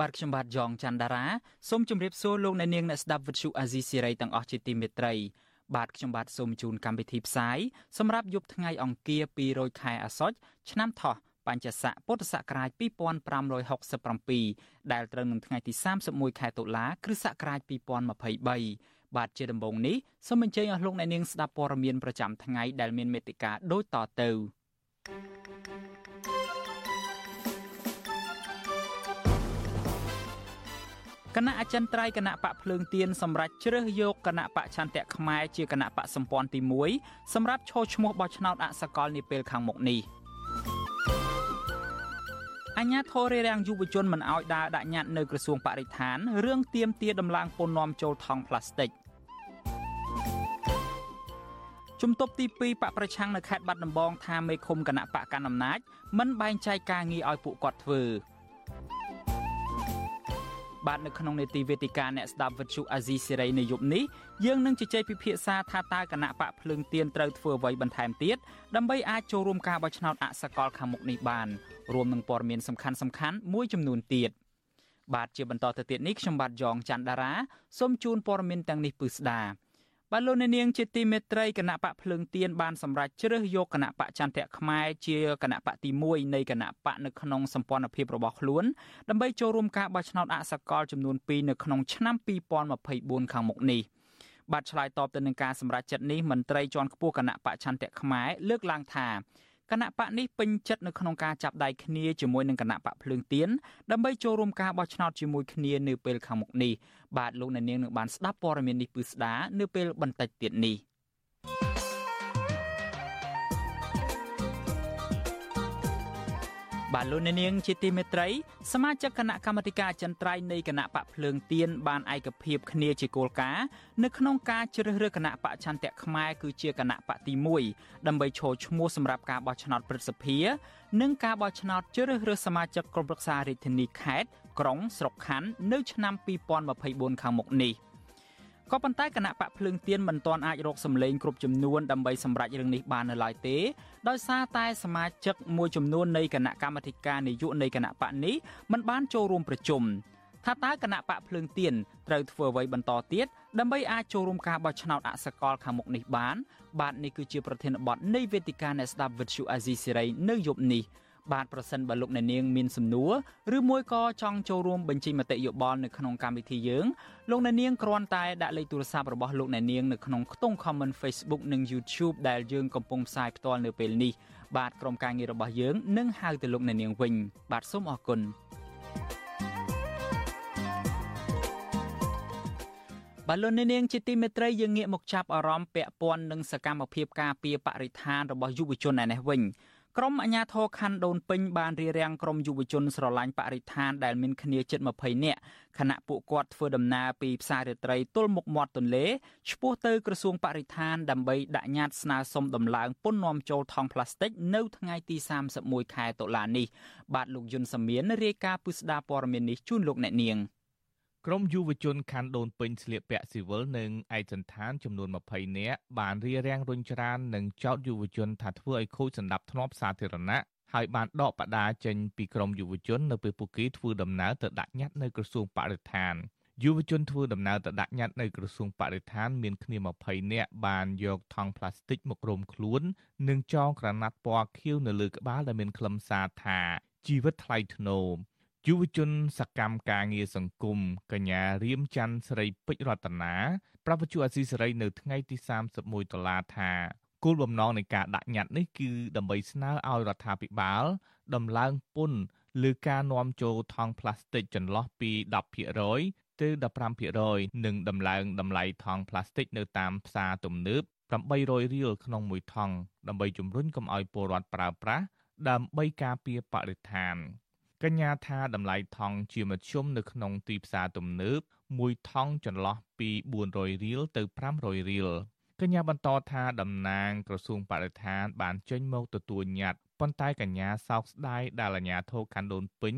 បាទខ្ញុំបាទយ៉ងច័ន្ទដារាសូមជម្រាបសួរលោកអ្នកនាងអ្នកស្ដាប់វិទ្យុអាស៊ីសេរីទាំងអស់ជាទីមេត្រីបាទខ្ញុំបាទសូមជូនកម្មវិធីផ្សាយសម្រាប់យប់ថ្ងៃអង្គារ200ខែអាសត់ឆ្នាំថោះបញ្ញស័កពុទ្ធសករាជ2567ដែលត្រូវនឹងថ្ងៃទី31ខែតុលាគ្រិស្តសករាជ2023បាទជាដំបូងនេះសូមអញ្ជើញអស់លោកអ្នកនាងស្ដាប់ព័ត៌មានប្រចាំថ្ងៃដែលមានមេត្តាដូចតទៅ គណៈអចិន្ត្រៃយ៍គណៈបកភ្លើងទៀនសម្រាប់ជ្រើសយកគណៈបកឆន្ទៈខ្មែរជាគណៈបកសម្ព័ន្ធទី1សម្រាប់ឈរឈ្មោះបោះឆ្នោតអសកលនាពេលខាងមុខនេះអញ្ញាធររារាំងយុវជនមិនអោយដើរដាក់ញត្តិនៅក្រសួងបរិស្ថានរឿងទៀមទាដំឡើងពន្ធនាំចូលថង់ផ្លាស្ទិកជំទប់ទី2បកប្រឆាំងនៅខេត្តបាត់ដំបងថាមេឃុំគណៈបកកណ្ដាលអំណាចមិនបែងចែកការងារឲ្យពួកគាត់ធ្វើ បាទនៅក្នុងនេតិវេទិកាអ្នកស្ដាប់វិទ្យុអាស៊ីសេរីនៅយប់នេះយើងនឹងជជែកពិភាក្សាថាតើគណៈបកភ្លើងទៀនត្រូវធ្វើអ្វីបន្ថែមទៀតដើម្បីអាចចូលរួមការបោះឆ្នោតអសកលខាងមុខនេះបានរួមនឹងព័ត៌មានសំខាន់សំខាន់មួយចំនួនទៀតបាទជាបន្តទៅទៀតនេះខ្ញុំបាទយ៉ងច័ន្ទដារាសូមជូនព័ត៌មានទាំងនេះពឺស្ដា បាទលោកអ្នកនាងជាទីមេត្រីគណៈបកភ្លើងទៀនបានសម្រេចជ្រើសយកគណៈបកចន្ទៈខ្មែរជាគណៈបកទី1នៃគណៈបកនៅក្នុងសម្ព័ន្ធភាពរបស់ខ្លួនដើម្បីចូលរួមការបោះឆ្នោតអសកលចំនួន2នៅក្នុងឆ្នាំ2024ខាងមុខនេះបាទឆ្លើយតបទៅនឹងការសម្រេចចិត្តនេះមន្ត្រីជាន់ខ្ពស់គណៈបកចន្ទៈខ្មែរលើកឡើងថា គណៈបកនេះពេញចិត្តនៅក្នុងការចាប់ដៃគ្នាជាមួយនឹងគណៈបកភ្លើងទៀនដើម្បីចូលរួមការបោះឆ្នោតជាមួយគ្នានៅពេលខាងមុខនេះបាទលោកអ្នកនាងនឹងបានស្ដាប់ព័ត៌មាននេះពឺស្ដានៅពេលបន្តិចទៀតនេះ។ បាទលោកអ្នកនាងជាទីមេត្រីសមាជិកគណៈកម្មាធិការអចិន្ត្រៃយ៍នៃគណៈបកភ្លើងទៀនបានឯកភាពគ្នាជាគោលការណ៍នៅក្នុងការជ្រើសរើសគណៈបកឆន្ទៈខ្មែរគឺជាគណៈបកទី1ដើម្បីឈរឈ្មោះសម្រាប់ការបោះឆ្នោតព្រឹទ្ធសភានិងការបោះឆ្នោតជ្រើសរើសសមាជិកក្រុមប្រឹក្សារាជធានីខេត្តក្រុងស្រុកខណ្ឌនៅឆ្នាំ2024ខាងមុខនេះ។ ក៏ប៉ុន្តែគណៈបកភ្លើងទៀនមិនទាន់អាចរកសម្លេងគ្រប់ចំនួនដើម្បីសម្រេចរឿងនេះបាននៅឡើយទេដោយសារតែសមាជិកមួយចំនួននៃគណៈកម្មាធិការនយោបាយនៃគណៈបកនេះមិនបានចូលរួមប្រជុំថាតើគណៈបកភ្លើងទៀនត្រូវធ្វើអ្វីបន្តទៀតដើម្បីអាចចូលរួមការបោះឆ្នោតអសកលខាងមុខនេះបានបាទនេះគឺជាប្រធានបទនៃវេទិកាអ្នកស្ដាប់វិទ្យុអាស៊ីសេរីនៅយប់នេះ បាទប្រសិនបើលោកអ្នកនាងមានសំណួរឬមួយក៏ចង់ចូលរួមបញ្ចេញមតិយោបល់នៅក្នុងកម្មវិធីយើងលោកអ្នកនាងគ្រាន់តែដាក់លេខទូរស័ព្ទរបស់លោកអ្នកនាងនៅក្នុងខ្ទង់ comment Facebook និង YouTube ដែលយើងកំពុងផ្សាយផ្ទាល់នៅពេលនេះបាទក្រុមការងាររបស់យើងនឹងហៅទៅលោកអ្នកនាងវិញបាទសូមអរគុណបាទលោកអ្នកនាងជាទីមេត្រីយើងងាកមកចាប់អារម្មណ៍ពាក់ព័ន្ធនឹងសកម្មភាពការពារបរិស្ថានរបស់យុវជនឯនេះវិញ ក្រមអាជ្ញាធរខណ្ឌដូនពេញបានរៀបរៀងក្រុមយុវជនស្រឡាញ់បរិស្ថានដែលមានគ្នាជិត20នាក់ខណៈពួកគាត់ធ្វើដំណើរពីផ្សាររាត្រីទល់មុខមាត់ទន្លេឆ្ពោះទៅក្រសួងបរិស្ថានដើម្បីដាក់ញត្តិស្នើសុំដំឡើងពន្ធនាំចូលថង់ប្លាស្ទិកនៅថ្ងៃទី31ខែតុលានេះបាទលោកយុនសាមៀនរាយការណ៍ពុស្ដាព័រមាននេះជូនលោកអ្នកនាង។ ក្រុមយុវជនខណ្ឌដូនពេញស្លៀកពាក់ស៊ីវិលនិងឯកសន្តានចំនួន20នាក់បានរៀបរៀងរុញច្រាននិងចោទយុវជនថាធ្វើឲ្យខូចសណ្ដាប់ធ្នាប់សាធារណៈហើយបានដកបដាចេញពីក្រុមយុវជននៅពេលពួកគេធ្វើដំណើរទៅដាក់ញត្តិនៅក្រសួងបរិស្ថានយុវជនធ្វើដំណើរទៅដាក់ញត្តិនៅក្រសួងបរិស្ថានមានគ្នា20នាក់បានយកថង់ផ្លាស្ទិកមករុំខ្លួន និងចងក្រណាត់ពណ៌ខៀវនៅលើក្បាលដែលមានខ្លឹមសារថាជីវិតថ្លៃថ្នូរ យុវជនសកម្មការងារសង្គមកញ្ញារៀមច័ន្ទស្រីពេជ្ររតនាប្រាប់វិទ្យុអសីសេរីនៅថ្ងៃទី31តុលាថាគោលបំណងនៃការដាក់ញត្តិនេះគឺដើម្បីស្នើឲ្យរដ្ឋាភិបាលដំឡើងពន្ធលើការនាំចូលថង់ប្លាស្ទិកចន្លោះពី10%ទៅ15%និងដំឡើងតម្លៃថង់ប្លាស្ទិកនៅតាមផ្សារទំនើប800រៀលក្នុងមួយថង់ដើម្បីជំរុញកុំឲ្យពលរដ្ឋប្រើប្រាស់ដើម្បីការពារបរិស្ថាន កញ្ញាថាតម្លៃថង់ជាមធ្យមនៅក្នុងទីផ្សារទំនើបមួយថង់ចន្លោះពី400រៀលទៅ500រៀលកញ្ញាបន្តថាតំណាងក្រសួងបរិស្ថាន បានចេញមកទទួលញត្តិប៉ុន្តែកញ្ញាសោកស្ដាយដែលអាជ្ញាធរខណ្ឌដូនពេញ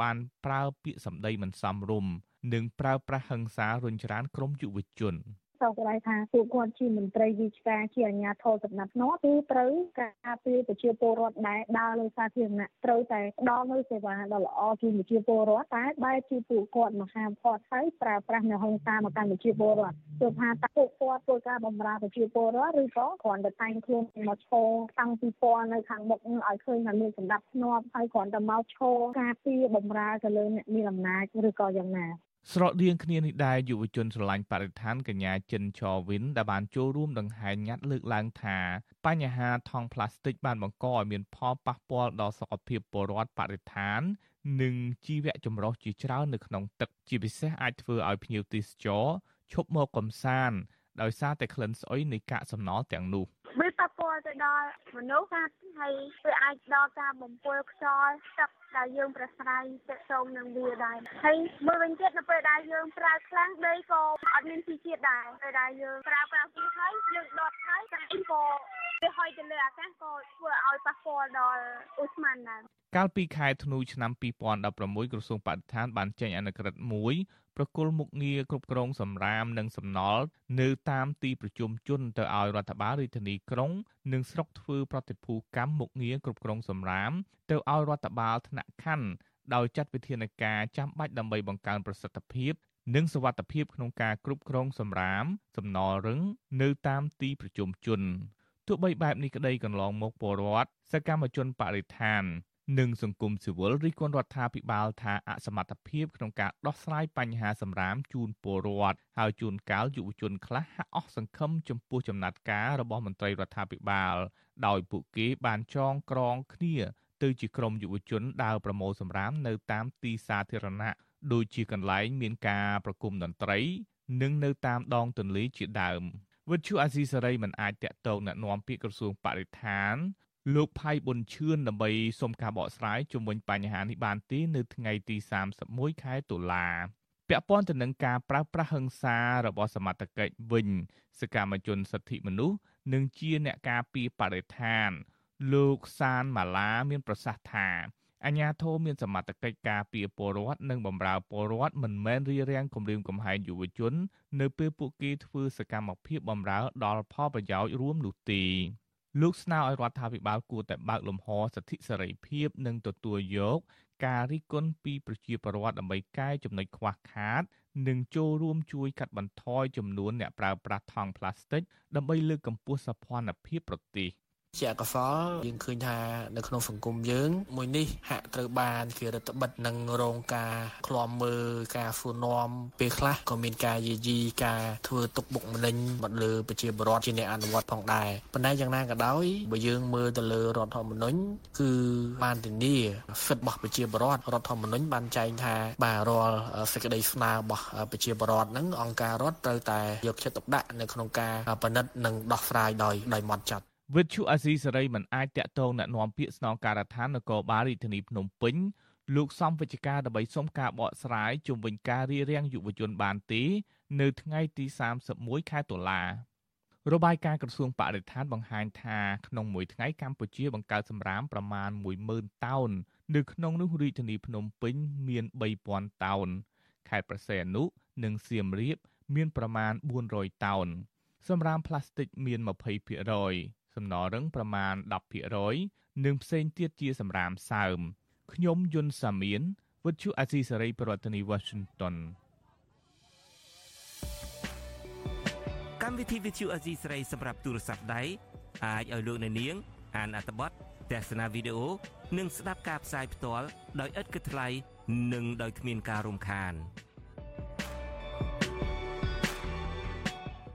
បានប្រើពាក្យសម្ដីមិនសមរម្យនិងប្រើប្រាស់ហិង្សារុញច្រានក្រុមយុវជន។ សោកស្ដាយថាពួកគាត់ជាមន្ត្រីវិជ្ជាការជាអាជ្ញាធរសំណាក់នោះគឺត្រូវការពារប្រជាពលរដ្ឋដែលដើរលើសាធារណៈត្រូវតែផ្ដល់នូវសេវាដ៏ល្អជូនប្រជាពលរដ្ឋតែបែរជាពួកគាត់មកហាមឃាត់ហើយប្រើប្រាស់នៅហិង្សាមកកាន់ប្រជាពលរដ្ឋទោះថាតើពួកគាត់ធ្វើការបម្រើប្រជាពលរដ្ឋឬក៏គ្រាន់តែតែងខ្លួនមកឈរតាំងពីពណ៌នៅខាងមុខឲ្យឃើញថាមានសម្ដាប់ធ្នាប់ហើយគ្រាន់តែមកឈរការពារបម្រើទៅលើអ្នកមានអំណាចឬក៏យ៉ាងណា ស្រដៀងគ្នានេះដែរយុវជនស្រឡាញ់បរិស្ថានកញ្ញាចិនឆវិនដែលបានចូលរួមដង្ហែញ៉ាត់លើកឡើងថាបញ្ហាថង់ប្លាស្ទិកបានបង្កឲ្យមានផលប៉ះពាល់ដល់សុខភាពពលរដ្ឋបរិស្ថាន និងជីវៈចម្រុះជាច្រើននៅក្នុងទឹកជាពិសេសអាចធ្វើឲ្យភ្ញៀវទេសចរឈប់មកកំសាន្តដោយសារតែក្លិនស្អុយនៃកាកសំណល់ទាំងនោះ វាប៉ះពាល់ទៅដល់មនុស្សហើយវាអាចដល់ការបំពុលខ្យល់ទឹកដែលយើងប្រស្រ័យទាក់ទងនឹងវាដែរហើយមួយវិញទៀតនៅពេលដែលយើងប្រើខ្លាំងដីក៏អត់មានជីជាតិដែរពេលដែលយើងប្រើប្រាស់វាហើយយើងដុតហើយតែក៏វាហុយទៅលើអាកាសក៏ធ្វើឲ្យប៉ះពាល់ដល់ឧស្ម័នដែរកាលពីខែធ្នូឆ្នាំ2016ក្រសួងបរិស្ថានបានចេញអនុក្រឹត្យមួយ ប្រគល់មុខងារគ្រប់គ្រងសម្រាមនិងសំណល់នៅតាមទីប្រជុំជនទៅឲ្យរដ្ឋបាលរាជធានីក្រុង និងស្រុកធ្វើប្រតិភូកម្មមុខងារគ្រប់គ្រងសម្រាម ទៅឲ្យរដ្ឋបាលថ្នាក់ខណ្ឌដោយចាត់វិធានការចាំបាច់ដើម្បីបង្កើនប្រសិទ្ធភាពនិងសវត្ថភាពក្នុងការគ្រប់គ្រងសម្រាម សំណល់រឹងនៅតាមទីប្រជុំជនទោះបីបែបនេះក្តីកន្លងមកពលរដ្ឋសកម្មជនបរិស្ថាន និងសង្គមស៊ីវិលរិះគន់រដ្ឋាភិបាលថាអសមត្ថភាពក្នុងការដោះស្រាយបញ្ហាសម្រាមជូនពលរដ្ឋហើយជួនកាលយុវជនខ្លះហាក់អស់សង្ឃឹមចំពោះចំណាត់ការរបស់មន្ត្រីរដ្ឋាភិបាល ដោយពួកគេបានចងក្រងគ្នាទៅជាក្រុមយុវជនដើរប្រមូលសម្រាមនៅតាមទីសាធារណៈដូចជាកន្លែងមានការប្រគំតន្ត្រី និងនៅតាមដងទន្លេជាដើមវិទ្យុអាស៊ីសេរីមិនអាចតាក់ទងណែនាំពាក្យក្រសួងបរិស្ថាន លោកផៃប៊ុនឈឿនដើម្បីសុំការបកស្រាយជុំវិញបញ្ហានេះបានទេនៅថ្ងៃទី31ខែតុលាពាក់ព័ន្ធទៅនឹងការប្រើប្រាស់ហិង្សារបស់សមត្ថកិច្ចវិញសកម្មជនសិទ្ធិមនុស្សនិងជាអ្នកការពារបរិស្ថាន លោកសានម៉ាឡាមានប្រសាសន៍ថាអញ្ញាធមមានសមត្ថកិច្ចការពារពលរដ្ឋនិងបម្រើពលរដ្ឋមិនមែនរារាំងគម្រាមកំហែងយុវជន នៅពេលពួកគេធ្វើសកម្មភាពបម្រើដល់ផលប្រយោជន៍រួមនោះទេ លោកស្នើឲ្យរដ្ឋាភិបាលគួរតែបើកលំហសិទ្ធិសេរីភាពនិងទទួលយកការរិះគន់ពីប្រជាពលរដ្ឋដើម្បីកែចំណុចខ្វះខាត និងចូលរួមជួយកាត់បន្ថយចំនួនអ្នកប្រើប្រាស់ថង់ប្លាស្ទិកដើម្បីលើកកម្ពស់សោភ័ណភាពប្រទេស។ ជាអកុសលយើងឃើញថានៅក្នុងសង្គមយើង មួយនេះហាក់ត្រូវបានគេរដ្ឋបិទនឹងរងការឃ្លាំមើលការសួរនាំពេលខ្លះក៏មានការយាយីការធ្វើទុកបុកម្នេញមកលើប្រជាពលរដ្ឋជាអ្នកអនុវត្តផងដែរប៉ុន្តែយ៉ាងណាក៏ដោយបើយើងមើលទៅលើរដ្ឋធម្មនុញ្ញគឺបានធានាសិទ្ធិរបស់ប្រជាពលរដ្ឋរដ្ឋធម្មនុញ្ញបានចែងថាបាទរាល់សេចក្តីស្នើរបស់ប្រជាពលរដ្ឋហ្នឹងអង្គការរដ្ឋត្រូវតែយកចិត្តទុកដាក់នៅក្នុងការពិនិត្យនិងដោះស្រាយដោយដោយម៉ត់ចត់ វិទ្យុអាស៊ីសេរីមិនអាចតាក់ទងណែនាំពាក្យស្នងការដ្ឋាននគរបាលរាជធានីភ្នំពេញលោកសំវិជ្ជការដើម្បីសុំការបកស្រាយជុំវិញការរៀបរៀងយុវជនបានទេនៅថ្ងៃទី31ខែតុលារបាយការណ៍ក្រសួងបរិស្ថានបង្ហាញថាក្នុងមួយថ្ងៃកម្ពុជាបង្កើតសម្រាមប្រមាណ10000តោននៅក្នុងនោះរាជធានីភ្នំពេញមាន3000តោនខេត្តប្រសេអនុនិងសៀមរាបមានប្រមាណ400តោនសម្រាមផ្លាស្ទិកមាន20% សំណល់រឹងប្រមាណ10%និងផ្សេងទៀតជាសម្រាមសើមខ្ញុំយុនសាមៀនវិទ្យុអាស៊ីសេរីប្រធានាធិបតី Washington កម្មវិធីវិទ្យុអាស៊ីសេរីសម្រាប់ទូរស័ព្ទដៃអាចឲ្យលោកអ្នកនាង អានអត្ថបទទស្សនាវីដេអូនិងស្ដាប់ការផ្សាយផ្ទាល់ដោយឥតគិតថ្លៃនិងដោយគ្មានការរំខាន។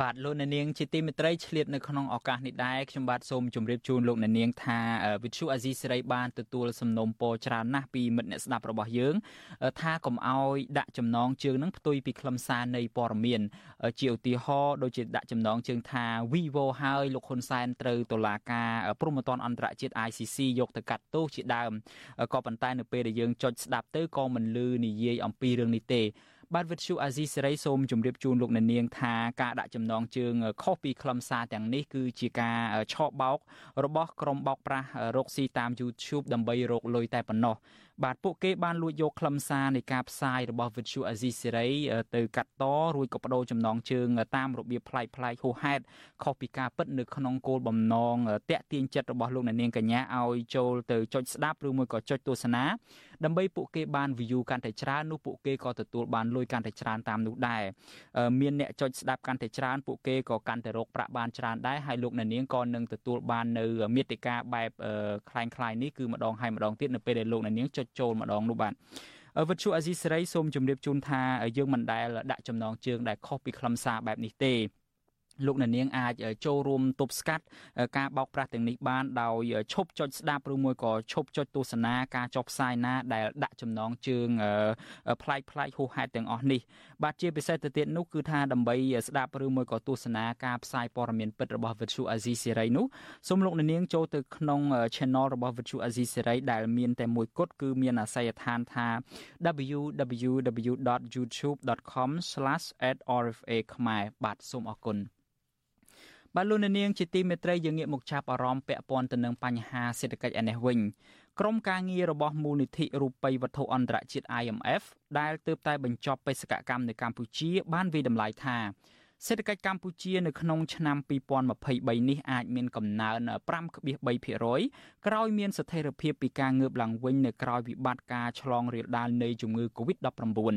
បាទលោកអ្នកនាងជាទីមេត្រីឆ្លៀតនៅក្នុងឱកាសនេះដែរខ្ញុំបាទសូមជម្រាបជូនលោកអ្នកនាងថាវិទ្យុអាស៊ីសេរីបានទទួលសំណូមពរច្រើនណាស់ពីមិត្តអ្នកស្ដាប់របស់យើង ថាកុំអោយដាក់ចំណងជើងនឹងផ្ទុយពីខ្លឹមសារនៃព័ត៌មាន ជាឧទាហរណ៍ដូចជាដាក់ចំណងជើងថា Vivo ហើយលោកហ៊ុនសែនត្រូវតុលាការព្រហ្មទណ្ឌអន្តរជាតិ ICC យកទៅកាត់ទោសជាដើមក៏ប៉ុន្តែនៅពេលដែលយើងចុចស្ដាប់ទៅក៏មិនលឺនិយាយអំពីរឿងនេះទេ បាទវិទ្យុអាស៊ីសេរីសូមជម្រាបជូនលោកអ្នកនាងថាការដាក់ចំណងជើងខុសពីខ្លឹមសារទាំងនេះគឺជាការឆោបបោករបស់ក្រុមបោកប្រាស់រកស៊ីតាម YouTube ដើម្បីរកលុយតែប៉ុណ្ណោះបាទពួកគេបានលួចយកខ្លឹមសារនៃការផ្សាយរបស់ Vithu Azizi Serai ទៅកាត់តរួចក៏បដូរចំណងជើងតាមរបៀបប្លែកប្លែកហួសហេតុខុសពីការពិតនៅក្នុងគោលបំណងតាក់ទាញចិត្តរបស់លោកអ្នកនាងកញ្ញាឲ្យចូលទៅចុចស្ដាប់ឬមួយក៏ចុចទស្សនាដើម្បីពួកគេបាន view កាន់តែច្រើននោះពួកគេក៏ទទួលបានលុយកាន់តែច្រើនតាមនោះដែរមានអ្នកចុចស្ដាប់កាន់តែច្រើនពួកគេក៏កាន់តែរកប្រាក់បានច្រើនដែរហើយលោកអ្នកនាងក៏នឹងទទួលបាននៅមេតិកាបែបคล้ายៗនេះគឺម្ដងហើយម្ដងទៀតនៅពេលដែលលោកអ្នកនាងចុច ចចូលម្ដងនោះបាទវិទ្យុអាស៊ីសេរីសូមជម្រាបជូនថាយើងមិនដែលដាក់ចំណងជើងដែលខុសពីខ្លឹមសារបែបនេះទេ លោកអ្នកនាងអាចចូលរួមទប់ស្កាត់ការបោកប្រាស់ទាំងនេះបានដោយឈប់ចុចស្ដាប់ឬមួយក៏ឈប់ចុចទស្សនាការចុះផ្សាយណាដែលដាក់ចំណងជើងប្លែកប្លែកហួសហេតុទាំងអស់នេះបាទជាពិសេសទៅទៀតនោះគឺថាដើម្បីស្ដាប់ឬមួយក៏ទស្សនាការផ្សាយព័ត៌មានពិតរបស់ Vithu Azizi Serai នោះសូមលោកអ្នកនាងចូលទៅក្នុង Channel របស់ Vithu Azizi Serai ដែលមានតែមួយគត់គឺមានអាស័យដ្ឋានថា www.youtube.com/@rfa ខ្មែរបាទសូមអរគុណ បាទលោកនាងជាទីមេត្រីយើងងាកមកចាប់អារម្មណ៍ពាក់ព័ន្ធទៅនឹងបញ្ហាសេដ្ឋកិច្ចឯនេះវិញក្រុមការងាររបស់មូលនិធិរូបិយវត្ថុអន្តរជាតិ IMF ដែលទើបតែបញ្ចប់បេសកកម្មនៅកម្ពុជា បានវិតម្លៃថាសេដ្ឋកិច្ចកម្ពុជានៅក្នុងឆ្នាំ2023នេះអាចមានកំណើន5.3%ក្រោយមានស្ថិរភាពពីការងើបឡើងវិញនៅក្រោយវិបត្តិការឆ្លងរាលដាលនៃជំងឺ Covid-19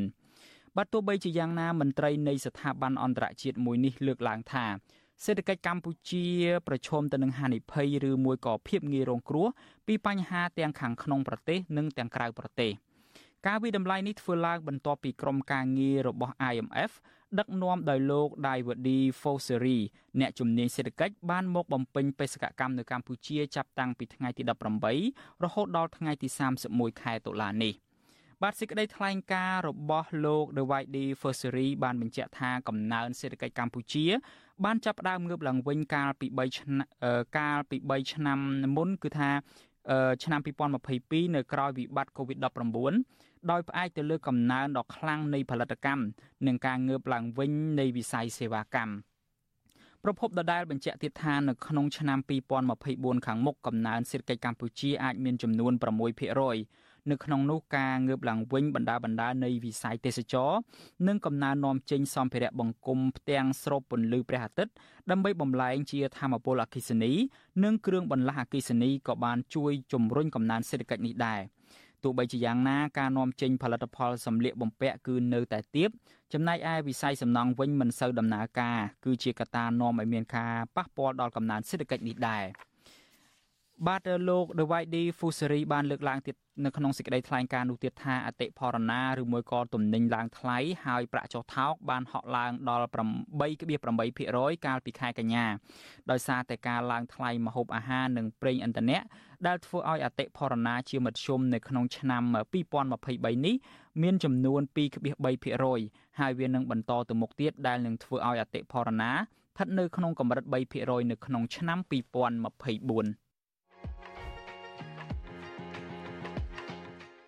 បាទទោះបីជាយ៉ាងណាមន្ត្រីនៃស្ថាប័នអន្តរជាតិមួយនេះលើកឡើងថា សេដ្ឋកិច្ចកម្ពុជាប្រឈមទៅនឹងហានិភ័យឬមួយក៏ភាពងាយរងគ្រោះពីបញ្ហាទាំងខាងក្នុងប្រទេសនិងទាំងក្រៅប្រទេសការវិដំឡៃនេះធ្វើឡើងបន្ទាប់ពីក្រុមការងាររបស់ IMF ដឹកនាំដោយលោក Daivadi Fosseri អ្នកជំនាញសេដ្ឋកិច្ចបានមកបំពេញបេសកកម្មនៅកម្ពុជាចាប់តាំងពីថ្ងៃទី18រហូតដល់ថ្ងៃទី31ខែតុលានេះ បាទសេចក្តីថ្លែងការណ៍របស់លោក Daivadi Fosseri បានបញ្ជាក់ថាកំណើនសេដ្ឋកិច្ចកម្ពុជា បានចាប់ផ្ដើមងើបឡើងវិញកាលពី3ឆ្នាំកាលពី3ឆ្នាំមុនគឺថាឆ្នាំ2022នៅក្រោយវិបត្តិ COVID-19 ដោយផ្អែកទៅលើកំណើនដ៏ខ្លាំងនៃផលិតកម្មនិងការងើបឡើងវិញនៃវិស័យសេវាកម្មប្រពន្ធដដែលបញ្ជាក់ទៀតថានៅក្នុងឆ្នាំ2024ខាងមុខកំណើនសេដ្ឋកិច្ចកម្ពុជាអាចមានចំនួន6% នៅក្នុងនោះការងើបឡើងវិញបណ្ដាបណ្ដានៃវិស័យទេសចរនិងកំណើននាំចេញសម្ភារៈបង្គំផ្ទាំងស្រូបពន្លឺព្រះអាទិត្យដើម្បីបំលែងជាធម្មពលអគ្គិសនី និងគ្រឿងបន្លាស់អគ្គិសនីក៏បានជួយជំរុញកំណើនសេដ្ឋកិច្ចនេះដែរទោះបីជាយ៉ាងណាការនាំចេញផលិតផលសម្លៀកបំពាក់គឺនៅតែទាបចំណែកឯវិស័យសំណង់វិញមិនសូវដំណើរការគឺជាកត្តានាំឲ្យមានការប៉ះពាល់ដល់កំណើនសេដ្ឋកិច្ចនេះដែរ បាទលោក Dewadi Fusari បានលើកឡើងទៀតនៅក្នុងសេចក្តីថ្លែងការណ៍នោះទៀតថាអតិផរណាឬមួយក៏ទំនិញឡើងថ្លៃហើយប្រាក់ចុះថោកបានហក់ឡើងដល់8.8%កាលពីខែកញ្ញាដោយសារតែការឡើងថ្លៃម្ហូបអាហារនិងប្រេងឥន្ធនៈដែលធ្វើឲ្យអតិផរណាជាមធ្យមនៅក្នុងឆ្នាំ2023នេះមានចំនួន2.3%ហើយវានឹងបន្តទៅមុខទៀតដែលនឹងធ្វើឲ្យអតិផរណាស្ថិតនៅក្នុងកម្រិត3%នៅក្នុងឆ្នាំ2024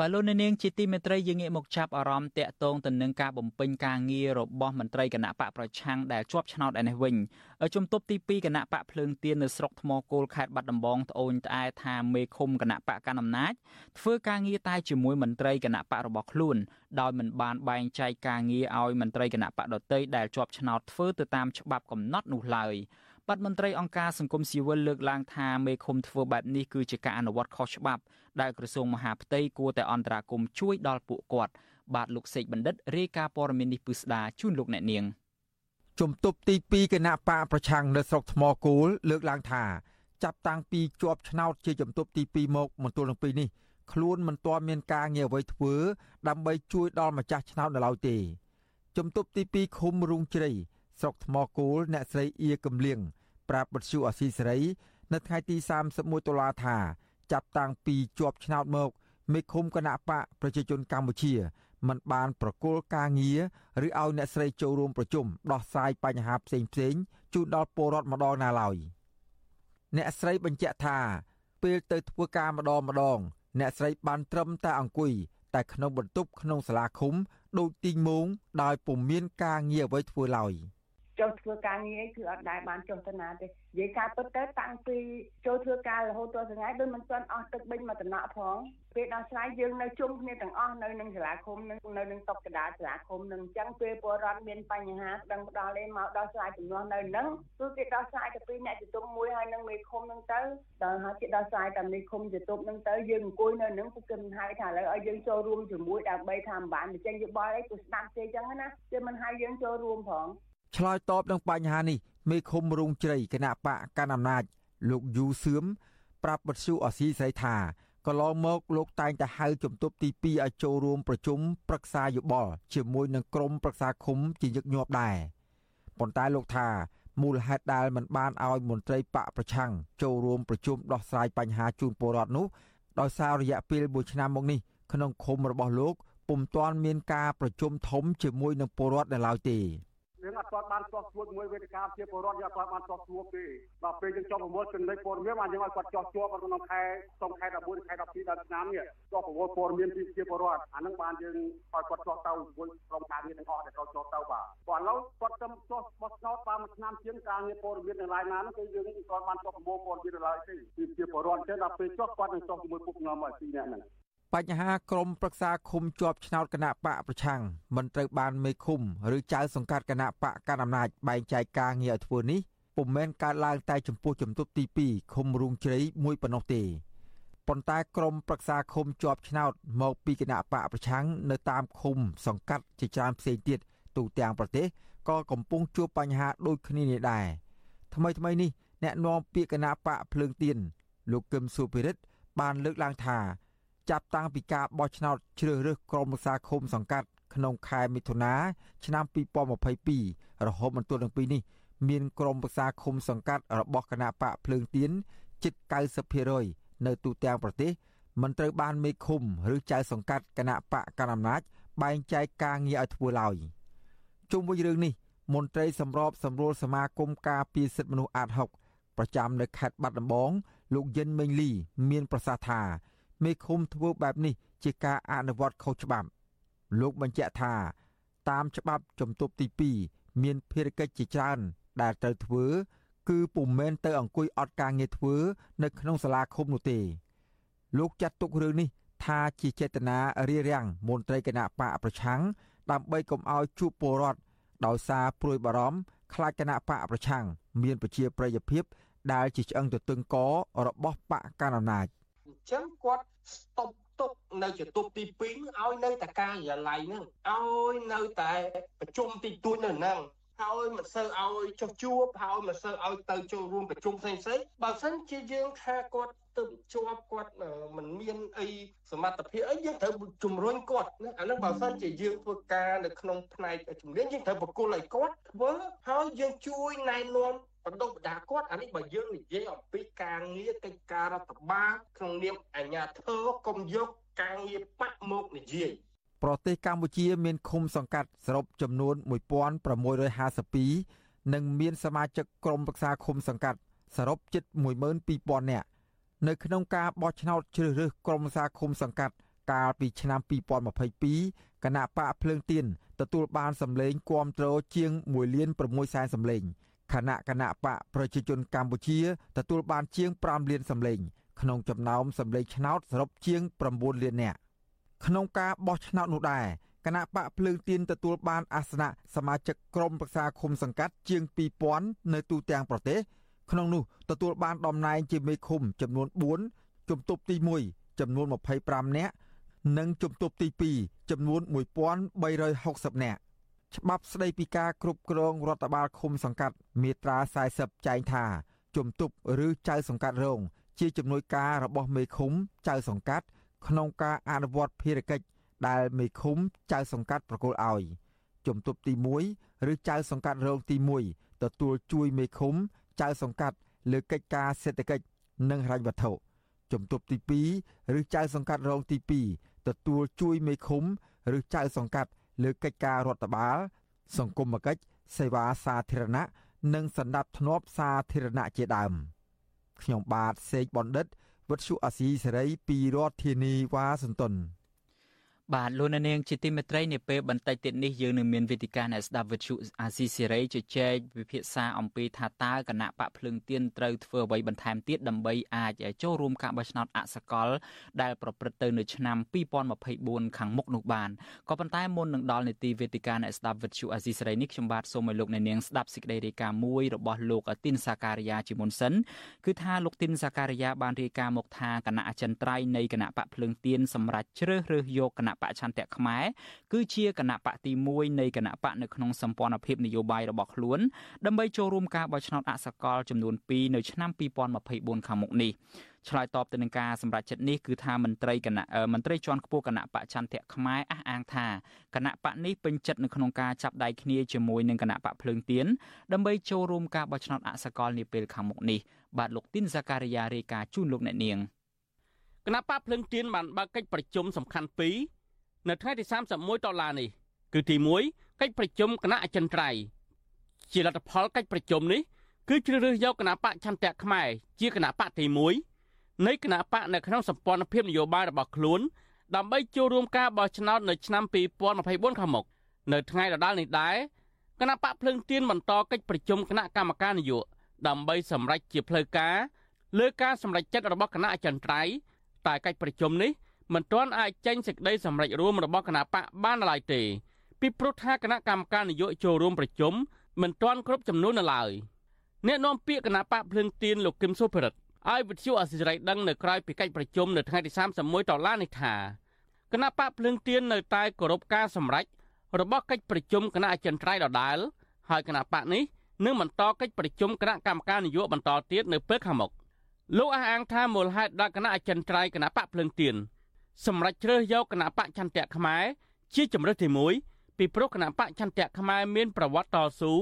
បបាទលោកនាងជាទីមេត្រីយើងងាកមកចាប់អារម្មណ៍តាក់ទងទៅនឹងការបំពេញការងាររបស់មន្ត្រីគណៈបកប្រឆាំងដែលជាប់ឆ្នោតឯនេះវិញជំទប់ទី2គណៈបកភ្លើងទៀននៅស្រុកថ្មគោលខេត្តបាត់ដំបងត្អូញត្អែថាមេឃុំគណៈបកកណ្ដាលអំណាចធ្វើការងារតែជាមួយមន្ត្រីគណៈបករបស់ខ្លួនដោយមិនបានបែងចែកការងារឲ្យមន្ត្រីគណៈបកដទៃដែលជាប់ឆ្នោតធ្វើទៅតាមច្បាប់កំណត់នោះឡើយ បាត់មន្ត្រីអង្គការសង្គមស៊ីវិលលើកឡើងថាមេឃុំធ្វើបែបនេះគឺជាការអនុវត្តខុសច្បាប់ដែលក្រសួងមហាផ្ទៃគួរតែអន្តរាគមជួយដល់ពួកគាត់បាទលោកសេកបណ្ឌិតរាយការណ៍ព័ត៌មាននេះពិស្ដាជូនលោកអ្នកនាងជំទប់ទី2គណៈបកប្រឆាំងនៅស្រុកថ្មគោលលើកឡើងថាចាប់តាំងពីជាប់ឆ្នោតជាជំទប់ទី2មកមន្ទល់នឹងពីនេះខ្លួនមិនទាន់មានការងារអ្វីធ្វើដើម្បីជួយដល់ម្ចាស់ឆ្នោតនៅឡើយទេជំទប់ទី2ឃុំរូងជ្រៃស្រុកថ្មគោលអ្នកស្រីអៀកំលៀង ប្រាប់បទសុអសីសេរី នៅថ្ងៃទី31តុលាថា ចាប់តាំងពីជាប់ឆ្នោតមកមេឃុំគណៈបកប្រជាជនកម្ពុជាមិនបានប្រគល់ការងារឬឲ្យអ្នកស្រីចូលរួមប្រជុំដោះស្រាយបញ្ហាផ្សេងផ្សេងជូនដល់ពលរដ្ឋម្ដងណាឡើយអ្នកស្រីបញ្ជាក់ថាពេលទៅធ្វើការម្ដងម្ដង អ្នកស្រីបានត្រឹមតែអង្គុយតែក្នុងបន្ទប់ក្នុងសាលាឃុំដូចទីងមងដោយពុំមានការងារអ្វីធ្វើឡើយ។ ចុះធ្វើការងារគឺអត់ដែលបានចុះទៅណាទេនិយាយការពិតទៅតាំងពីចូលធ្វើការរហូតដល់ថ្ងៃដូចមិនទាន់អស់ទឹកបិញមកតំណក់ផងពេលដល់ឆ្លៃយើងនៅជុំគ្នាទាំងអស់នៅនឹងសាលាឃុំនៅនៅនឹងតុកកដាសាលាឃុំនឹងអញ្ចឹងពេលពលរដ្ឋមានបញ្ហាដឹងផ្ដល់ឯមកដល់ឆ្លៃចំនួននៅនឹងគឺគេដល់ឆ្លៃទៅពីអ្នកជំទប់មួយហើយនឹងមេឃុំនឹងទៅដល់ហើយគេដល់ឆ្លៃតែមេឃុំជំទប់នឹងទៅយើងអង្គុយនៅនឹងគឺគេមិនហៅថាឥឡូវឲ្យយើងចូលរួមជាមួយដើម្បីថាមិនបានបញ្ចេញយោបល់អីគឺស្ដាប់ទេអញ្ចឹងណាគេមិនហៅយើងចូលរួមផង ឆ្លើយតបនឹងបញ្ហានេះមេឃុំរងជ្រៃគណៈបកកណ្ដាលអំណាច លោកយូសឿមប្រាប់បទសុអសីស្រីថាកន្លងមកលោកតែងតែហៅជំទប់ទី2ឲ្យចូលរួមប្រជុំប្រឹក្សាយោបល់ជាមួយនឹងក្រុមប្រឹក្សាឃុំជាញឹកញាប់ដែរប៉ុន្តែលោកថាមូលហេតុដែលមិនបានឲ្យមន្ត្រីបកប្រឆាំងចូលរួមប្រជុំដោះស្រាយបញ្ហាជូនពលរដ្ឋនោះដោយសាររយៈពេល1ឆ្នាំមកនេះក្នុងឃុំរបស់លោកពុំទាន់មានការប្រជុំធំជាមួយនឹងពលរដ្ឋនៅឡើយទេ យើងអត់ទាន់បានទាស់ស្រួលជាមួយវេទិកាជាពលរដ្ឋយើងអត់ទាន់បានទាស់ស្រួលទេដល់ពេលយើងចុះប្រមូលចំណុចព័ត៌មានបានយើងឲ្យគាត់ចោះជួបក្នុងខែក្នុងខែ11ខែ12ដល់ឆ្នាំនេះចុះប្រមូលព័ត៌មានពីជាពលរដ្ឋអានឹងបានយើងឲ្យគាត់ចោះទៅជាមួយក្រុមការងារទាំងអស់ដែលគាត់ចោះទៅបាទគាត់ឥឡូវគាត់ទៅចោះបោះឆ្នោតបានមួយឆ្នាំជាងការងារព័ត៌មាននៅឡាយណានោះគឺយើងមិនទាន់បានចុះប្រមូលព័ត៌មាននៅឡើយទេពីជាពលរដ្ឋចឹងដល់ពេលចុះគាត់នឹងចុះជាមួយពួកខ្ញុំឲ្យពីរនាក់ហ្នឹង បញ្ហាក្រមប្រឹក្សាឃុំជាប់ឆ្នោតគណៈបកប្រឆាំងមិនត្រូវបានមេឃុំឬចៅសង្កាត់គណៈបកកណ្ដាលអំណាចបែងចែកការងារឲ្យធ្វើនេះពុំមែនកើតឡើងតែចំពោះជំទប់ទី2ឃុំរូងជ្រៃមួយប៉ុណ្ណោះទេប៉ុន្តែក្រមប្រឹក្សាឃុំជាប់ឆ្នោតមកពីគណៈបកប្រឆាំងនៅតាមឃុំសង្កាត់ជាច្រើនផ្សេងទៀតទូទាំងប្រទេសក៏កំពុងជួបបញ្ហាដូចគ្នានេះដែរថ្មីថ្មីនេះអ្នកនាំពាក្យគណៈបកភ្លើងទៀនលោកកឹមសុភិរិទ្ធបានលើកឡើងថា ចាប់តាំងពីការបោះឆ្នោតជ្រើសរើសក្រុមប្រឹក្សាឃុំសង្កាត់ក្នុងខែមិថុនាឆ្នាំ2022រហូតមកទល់នឹងពេលនេះមានក្រុមប្រឹក្សាឃុំសង្កាត់របស់គណៈបកភ្លើងទៀនជិត90%នៅទូទាំងប្រទេសមិនត្រូវបានមេឃុំឬចៅសង្កាត់គណៈបកកណ្ដាលអំណាចបែងចែកការងារឲ្យធ្វើឡើយជុំវិញរឿងនេះមន្ត្រីសម្របសម្រួលសមាគមការពារសិទ្ធិមនុស្សអាត6ប្រចាំនៅខេត្តបាត់ដំបងលោកយិនមេងលី មានប្រសាសន៍ថា មេឃុំធ្វើបែបនេះជាការអនុវត្តខុសច្បាប់ លោកបញ្ជាក់ថា តាមច្បាប់ជំទប់ទី2មានភារកិច្ចជាច្រើនដែលត្រូវធ្វើ គឺពុំមែនទៅអង្គុយអត់ការងារធ្វើ នៅក្នុងសាលាឃុំនោះទេ លោកចាត់ទុករឿងនេះថាជាចេតនារារាំងមន្ត្រីគណៈបកប្រឆាំងដើម្បីកុំឲ្យជួបពលរដ្ឋដោយសារព្រួយបារម្ភខ្លាចគណៈបកប្រឆាំងមានប្រជាប្រិយភាពដែលជាឆ្អឹងទទឹងករបស់បកកណ្ដាលអំណាចអញ្ចឹងគាត់ស្តុបទុកនៅជាទុកទី2ឲ្យនៅតែការិយាល័យហ្នឹងឲ្យនៅតែប្រជុំទីទួញនៅហ្នឹងហើយមិនសូវឲ្យចុះជួបហើយមិនសូវឲ្យទៅចូលរួមប្រជុំផ្សេងផ្សេងបើមិនជាយើងថាគាត់ទៅជាប់គាត់មិនមានអីសមត្ថភាពអីយើងត្រូវជំរុញគាត់ណាអានឹងបើមិនជាយើងធ្វើការនៅក្នុងផ្នែកជំនាញយើងត្រូវបកគលឲ្យគាត់ធ្វើហើយយើងជួយណែនាំ បណ្ដុះបណ្ដាគាត់អានេះបើយើងនិយាយអំពីការងារកិច្ចការរដ្ឋបាលក្នុងនាមអាជ្ញាធរកុំយកការងារបកមកនិយាយប្រទេសកម្ពុជាមានឃុំសង្កាត់សរុបចំនួន1652និងមានសមាជិកក្រុមប្រឹក្សាឃុំសង្កាត់សរុបជិត12000នាក់នៅក្នុងការបោះឆ្នោតជ្រើសរើសក្រុមប្រឹក្សាឃុំសង្កាត់កាលពីឆ្នាំ2022គណៈបកភ្លើងទៀនទទួលបានសម្លេងគាំទ្រជាង1លាន6សែនសម្លេង ខណៈគណៈបកប្រជាជនកម្ពុជាទទួលបានជាង5លានសម្លេងក្នុងចំណោមសម្លេងឆ្នោតសរុបជាង9លាននាក់ក្នុងការបោះឆ្នោតនោះដែរគណៈបកភ្លើងទៀនទទួលបានអាសនៈសមាជិកក្រុមប្រឹក្សាឃុំសង្កាត់ជាង2000នៅទូទាំងប្រទេសក្នុងនោះទទួលបានតំណែងជាមេឃុំចំនួន4ជំទប់ទី1ចំនួន25នាក់និងជំទប់ទី2ចំនួន1360នាក់ ច្បាប់ស្តីពីការគ្រប់គ្រងរដ្ឋបាលឃុំសង្កាត់មាត្រា40ចែងថាជំទប់ឬចៅសង្កាត់រង ជាជំនួយការរបស់មេឃុំចៅសង្កាត់ ក្នុងការអនុវត្តភារកិច្ចដែលមេឃុំចៅសង្កាត់ប្រគល់ឲ្យជំទប់ទី1ឬចៅសង្កាត់រងទី1ទទួលជួយមេឃុំចៅសង្កាត់លើកិច្ចការសេដ្ឋកិច្ចនិងហិរញ្ញវត្ថុជំទប់ទី2ឬចៅសង្កាត់រងទី2ទទួលជួយមេឃុំ ឬចៅសង្កាត់ លើកិច្ចការរដ្ឋបាល សង្គមគិច្ចសេវាសាធារណៈនិងសន្តិភាពសាធារណៈជាដើមខ្ញុំបាទសេកបណ្ឌិតវុទ្ធុអាស៊ីសេរីពីរដ្ឋធានីវ៉ាស៊ីនតោន បាទលោកនាងជាទីមេត្រីនាពេលបន្តិចទៀតនេះយើងនឹងមានវេទិកាអ្នកស្ដាប់វិទ្យុអាស៊ីសេរីជជែកវិភាសាអំពីថាតើគណៈបកភ្លើងទៀនត្រូវធ្វើអ្វីបន្ថែមទៀតដើម្បីអាចចូលរួមការបោះឆ្នោតអសកល ដែលប្រព្រឹត្តទៅនៅឆ្នាំ2024ខាងមុខនោះបានក៏ប៉ុន្តែមុននឹងដល់នេតិវេទិកាអ្នកស្ដាប់វិទ្យុអាស៊ីសេរីនេះខ្ញុំបាទសូមឲ្យលោកនាងស្ដាប់សេចក្តីរាយការណ៍មួយរបស់លោកទីនសាការីយ៉ាជាមុនសិនគឺថាលោកទីនសាការីយ៉ាបានរាយការណ៍មកថាគណៈអចិន្ត្រៃយ៍នៃគណៈបកភ្លើងទៀនសម្រាប់ជ្រើសរើសយកគណៈបកឆន្ទៈខ្មែរគឺជាគណៈបកទី1នៃគណៈបកនៅក្នុងសម្ព័ន្ធភាពនយោបាយរបស់ខ្លួនដើម្បីចូលរួមការបោះឆ្នោតអសកលចំនួន2នៅឆ្នាំ2024ខាងមុខនេះឆ្លើយតបទៅនឹងការសម្រេចចិត្តនេះគឺថាមន្ត្រីគណៈមន្ត្រីជាន់ខ្ពស់គណៈបកចន្ទៈខ្មែរអះអាងថាគណៈបកនេះពេញចិត្តនៅក្នុងការចាប់ដៃគ្នាជាមួយនឹងគណៈបកភ្លើងទៀនដើម្បីចូលរួមការបោះឆ្នោតអសកលនាពេលខាងមុខនេះបាទលោកទីនសាការីយ៉ារាយការណ៍ជូនលោកអ្នកនាងគណៈបកភ្លើងទៀនបានបើកកិច្ចប្រជុំសំខាន់ពីរ នៅថ្ងៃទី31ដុល្លារនេះគឺទី1កិច្ចប្រជុំគណៈអចិន្ត្រៃយ៍ជាលទ្ធផលកិច្ចប្រជុំនេះគឺជ្រើសរើសយកគណៈបកឆន្ទៈខ្មែរជាគណៈបកទី1នៃគណៈបកនៅក្នុងសម្ព័ន្ធភាពនយោបាយរបស់ខ្លួនដើម្បីចូលរួមការបោះឆ្នោតនៅឆ្នាំ2024ខាងមុខនៅថ្ងៃដដែលនេះដែរគណៈបកភ្លើងទៀនបន្តកិច្ចប្រជុំគណៈកម្មការនយោបាយដើម្បីសម្រេចជាផ្លូវការលើការសម្រេចចិត្តរបស់គណៈអចិន្ត្រៃយ៍តែកិច្ចប្រជុំនេះ មិនទាន់អាចចេញសេចក្តីសម្រេចរួមរបស់គណៈបកបានឡើយទេពីព្រោះថាគណៈកម្មការនយោបាយចូលរួមប្រជុំមិនទាន់គ្រប់ចំនួននៅឡើយអ្នកនាំពាក្យគណៈបកភ្លើងទៀនលោកគឹមសុភិរិទ្ធឲ្យវិទ្យុអសិរ័យដឹងនៅក្រៅពីកិច្ចប្រជុំនៅថ្ងៃទី31ដុល្លារនេះថាគណៈបកភ្លើងទៀននៅតែគោរពការសម្រេចរបស់កិច្ចប្រជុំគណៈអចិន្ត្រៃយ៍ដដែលហើយគណៈបកនេះនឹងបន្តកិច្ចប្រជុំគណៈកម្មការនយោបាយបន្តទៀតនៅពេលខាងមុខលោកអះអាងថាមូលហេតុដែលគណៈអចិន្ត្រៃយ៍គណៈបកភ្លើងទៀន សម្រាប់ជ្រើសយកគណៈបកចន្ទៈខ្មែរជាជំរើសទី1ពីព្រោះគណៈបកចន្ទៈខ្មែរមានប្រវត្តិតស៊ូ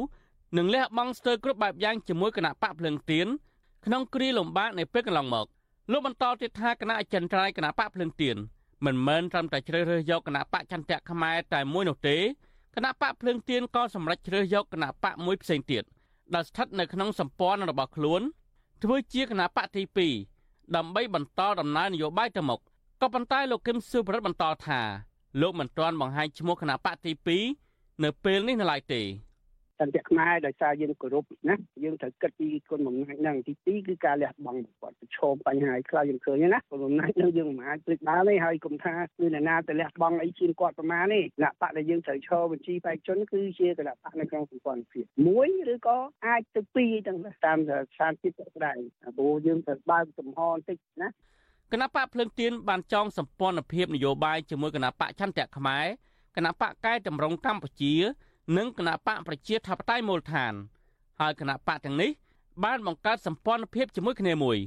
និងលះបង់ស្ទើរគ្រប់បែបយ៉ាងជាមួយគណៈបកភ្លើងទៀនក្នុងគ្រាលំបាកនៃពេលកន្លងមកលោកបន្តទៀតថាគណៈអចិន្ត្រៃយ៍គណៈបកភ្លើងទៀនមិនមែនត្រឹមតែជ្រើសរើសយកគណៈបកចន្ទៈខ្មែរតែមួយនោះទេគណៈបកភ្លើងទៀនក៏សម្រេចជ្រើសយកគណៈបកមួយផ្សេងទៀតដែលស្ថិតនៅក្នុងសម្ព័ន្ធរបស់ខ្លួនធ្វើជាគណៈបកទី2ដើម្បីបន្តដំណើរនយោបាយទៅមុខ ក៏ប៉ុន្តែលោកគឹមសុភរិទ្ធបន្តថាលោកមិនទាន់បង្ហាញឈ្មោះគណៈបកទី2នៅពេលនេះនៅឡើយទេសន្តិខ្មែរដោយសារយើងគោរពណាយើងត្រូវគិតពីគុណបំណាច់ហ្នឹងទី2គឺការលះបង់គាត់ប្រឈមបញ្ហាឲ្យខ្លះយើងឃើញណាគុណបំណាច់ហ្នឹងយើងមិនអាចភ្លេចបានទេហើយគុំថាគឺអ្នកណាទៅលះបង់អីជាងគាត់ប្រមាណទេគណៈបកដែលយើងត្រូវឈរបញ្ជីបេក្ខជនគឺជាគណៈបកនៅក្នុងសម្ព័ន្ធភាពមួយឬក៏អាចទៅពីរទាំងតាមស្ថានភាពស្ដែងព្រោះយើងត្រូវបើកចំហបន្តិចណា គណៈបកភ្លើងទៀនបានចងសម្ព័ន្ធភាពនយោបាយជាមួយគណៈបកឆន្ទៈខ្មែរគណៈបកកែតម្រង់កម្ពុជា និងគណៈបកប្រជាធិបតេយ្យមូលដ្ឋាន ហើយគណៈបកទាំងនេះបានបង្កើតសម្ព័ន្ធភាពជាមួយគ្នាមួយ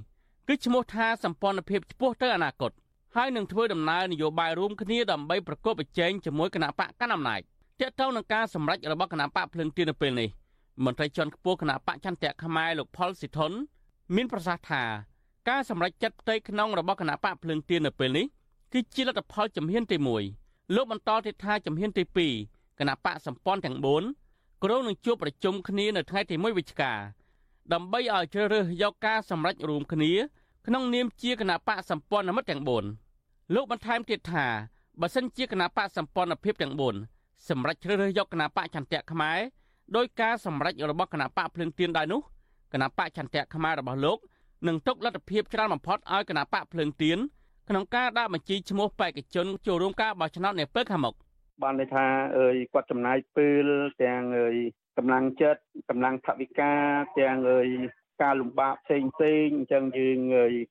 គឺឈ្មោះថាសម្ព័ន្ធភាពឆ្ពោះទៅអនាគតហើយនឹងធ្វើដំណើរនយោបាយរួមគ្នាដើម្បីប្រកបប្រជែងជាមួយគណៈបកកណ្ដាលអំណាចទាក់ទងនឹងការសម្រេចរបស់គណៈបកភ្លើងទៀននៅពេលនេះមន្ត្រីជាន់ខ្ពស់គណៈបកចន្ទៈខ្មែរលោកផលសិទ្ធុនមានប្រសាសន៍ថា ការសម្រេចចិត្តផ្ទៃក្នុងរបស់គណៈបកភ្លើងទៀននៅពេលនេះគឺជាលទ្ធផលជំហានទី1លោកបន្តទៀតថាជំហានទី2គណៈបកសម្ព័ន្ធទាំង4ក្រុងនឹងជួបប្រជុំគ្នានៅថ្ងៃទី1វិច្ឆិកាដើម្បីឲ្យជ្រើសរើសយកការសម្រេចរួមគ្នាក្នុងនាមជាគណៈបកសម្ព័ន្ធមិត្តទាំង4លោកបន្ថែមទៀតថាបើសិនជាគណៈបកសម្ព័ន្ធភាពទាំង4សម្រាប់ជ្រើសរើសយកគណៈបកចន្ទៈខ្មែរដោយការសម្រេចរបស់គណៈបកភ្លឹងទៀនដែរនោះគណៈបកចន្ទៈខ្មែររបស់លោក នឹងទុកលទ្ធភាពច្រើនបំផុតឲ្យគណៈបកភ្លឹងទៀនក្នុងការដាក់បញ្ជីឈ្មោះបេក្ខជនចូលរួមការបោះឆ្នោតនាពេលខាងមុខបានន័យថាអើយគាត់ចំណាយពេលទាំងអើយកម្លាំងចិត្តកម្លាំងថវិកាទាំងអើយ ការលំបាកផ្សេងផ្សេងអញ្ចឹងយើង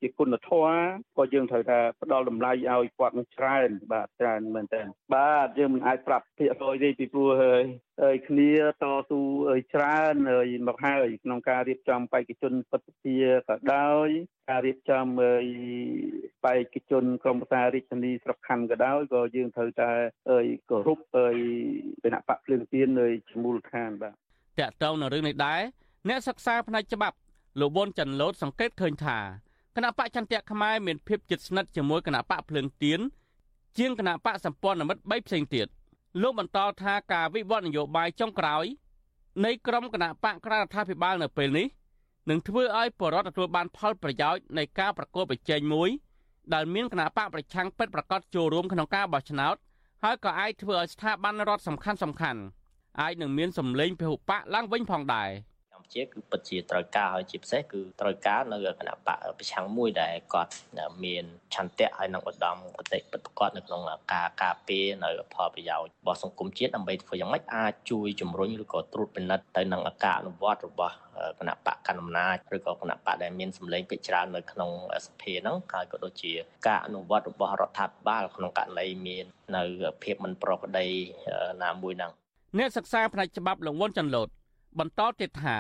ជាគុណធម៌ក៏យើងត្រូវថាផ្ដល់តម្លៃឲ្យគាត់នឹងច្រើនបាទច្រើនមែនតើបាទយើងមិនអាចប្រាប់ភាគរយទេពីព្រោះហើយហើយគ្នាតស៊ូឲ្យច្រើនហើយមកហើយក្នុងការរៀបចំបេក្ខជនពិតជាក៏ដោយការរៀបចំឲ្យបេក្ខជនក្រុមប្រឹក្សារាជធានីស្រុកខណ្ឌក៏ដោយក៏យើងត្រូវតែឲ្យគោរពឲ្យគណៈបកភ្លើងទៀននៅជាមូលដ្ឋានបាទតកតងនឹងរឿងនេះដែរអ្នកសិក្សាផ្នែកច្បាប់ លោកវុនច័ន្ទលូតសង្កេតឃើញថាគណៈបកចន្ទៈខ្មែរមានភាពជិតស្និទ្ធជាមួយគណៈបកភ្លើងទៀនជាងគណៈបកសម្ព័ន្ធមិត្ត3ផ្សេងទៀតលោកបន្តថាការវិវត្តនយោបាយចុងក្រោយ នៃក្រមគណៈបកក្រៅរដ្ឋាភិបាលនៅពេលនេះនឹងធ្វើឲ្យបរដ្ឋទទួលបានផលប្រយោជន៍នៃការប្រកួតប្រជែងមួយដែលមានគណៈបកប្រឆាំងពិតប្រាកដចូលរួមក្នុងការបោះឆ្នោតហើយក៏អាចធ្វើឲ្យស្ថាប័នរដ្ឋសំខាន់សំខាន់អាចនឹងមានសម្លេងពហុបកឡើងវិញផងដែរ។ ជាគឺពិតជាត្រូវការហើយជាពិសេសគឺត្រូវការនៅគណៈបកប្រឆាំងមួយដែលគាត់មានឆន្ទៈហើយនឹងឧត្តមគតិពិតប្រាកដនៅក្នុងការការពារនៅផលប្រយោជន៍របស់សង្គមជាតិដើម្បីធ្វើយ៉ាងម៉េចអាចជួយជំរុញឬក៏ត្រួតពិនិត្យទៅនឹងការអនុវត្តរបស់គណៈបកកណ្ដាលអំណាចឬក៏គណៈបកដែលមានសម្លេងពេជ្រច្រើននៅក្នុងសភាហ្នឹងហើយក៏ដូចជាការអនុវត្តរបស់រដ្ឋាភិបាលក្នុងករណីមាននៅភាពមិនប្រក្រតីណាមួយហ្នឹងអ្នកសិក្សាផ្នែកច្បាប់លងវុនចន្ទលូត បន្តទៀតថា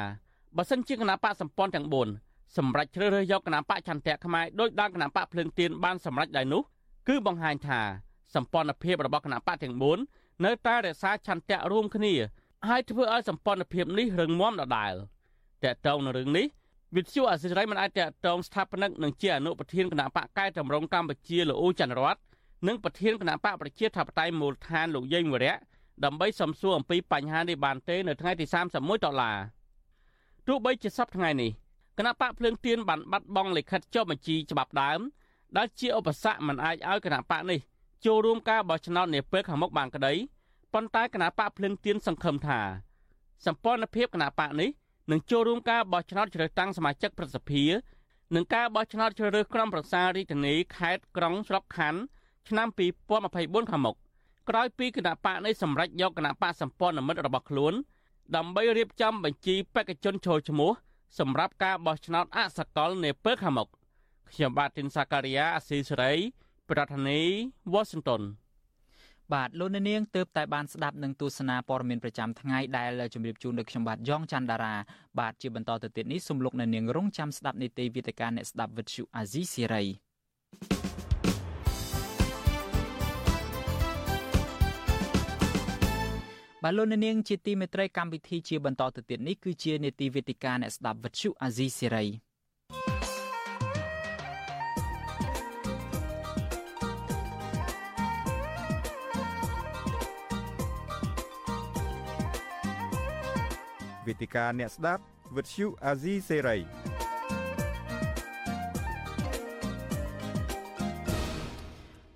បើសិនជាគណៈបកសម្ព័ន្ធទាំង4សម្រាប់ជ្រើសរើសយកគណៈបកចន្ទៈខ្មែរដោយដើមគណៈបកភ្លើងទៀនបានសម្រេចដែរនោះគឺបង្ហាញថាសម្ព័ន្ធភាពរបស់គណៈបកទាំង4នៅតែរក្សាឆន្ទៈរួមគ្នាហើយធ្វើឲ្យសម្ព័ន្ធភាពនេះរឹងមាំដដែលតកតងនឹងរឿងនេះវិទ្យុអសិរ័យមិនអាចតកតងស្ថាបនិកនិងជាអនុប្រធានគណៈបកកែតម្រង់កម្ពុជាលោកអ៊ូច័ន្ទរតនិងប្រធានគណៈបកប្រជាធិបតេយ្យមូលដ្ឋានលោកយេងវរៈ ដើម្បីសំសួរអំពីបញ្ហានេះបានទេនៅថ្ងៃទី31ដុល្លារទោះបីជាសប្តាហ៍ថ្ងៃនេះគណៈបកភ្លើងទៀនបានបាត់បង់លិខិតចុះបញ្ជីច្បាប់ដើមដែលជាឧបសគ្គមិនអាចឲ្យគណៈបកនេះចូលរួមការបោះឆ្នោតនាពេលខាងមុខបានក្តីប៉ុន្តែគណៈបកភ្លើងទៀនសង្ឃឹមថាសម្ព័ន្ធភាពគណៈបកនេះនឹងចូលរួមការបោះឆ្នោតជ្រើសតាំងសមាជិកប្រសិទ្ធិនិងការបោះឆ្នោតជ្រើសរើសក្រុមប្រឹក្សារាជធានីខេត្តក្រុងស្រុកខណ្ឌឆ្នាំ2024ខាងមុខ ក្រោយពីគណៈបកនេះសម្រេចយកគណៈបកសម្ព័ន្ធមិត្តរបស់ខ្លួន ដើម្បីរៀបចំបញ្ជីបេក្ខជនចូលឈ្មោះសម្រាប់ការបោះឆ្នោតអសកលនាពេលខាងមុខខ្ញុំបាទទីនសាការីយ៉ាអស៊ីសេរី ប្រធានាធិបតី Washington បាទលោកអ្នកនាងទើបតែបានស្ដាប់នឹងទស្សនាព័ត៌មានប្រចាំថ្ងៃដែលជម្រាបជូនដោយខ្ញុំបាទយ៉ងច័ន្ទដារាបាទជាបន្តទៅទៀតនេះសូមលោកអ្នកនាងរងចាំស្ដាប់នីតិវិទ្យាអ្នកស្ដាប់វិទ្យុអាស៊ីសេរី បាទលោកនាងជាទីមេត្រីកម្មវិធីជាបន្តទៅទៀតនេះគឺជានេតិវេទិកាអ្នកស្ដាប់វិទ្យុអាស៊ីសេរីវេទិកាអ្នកស្ដាប់វិទ្យុអាស៊ីសេរី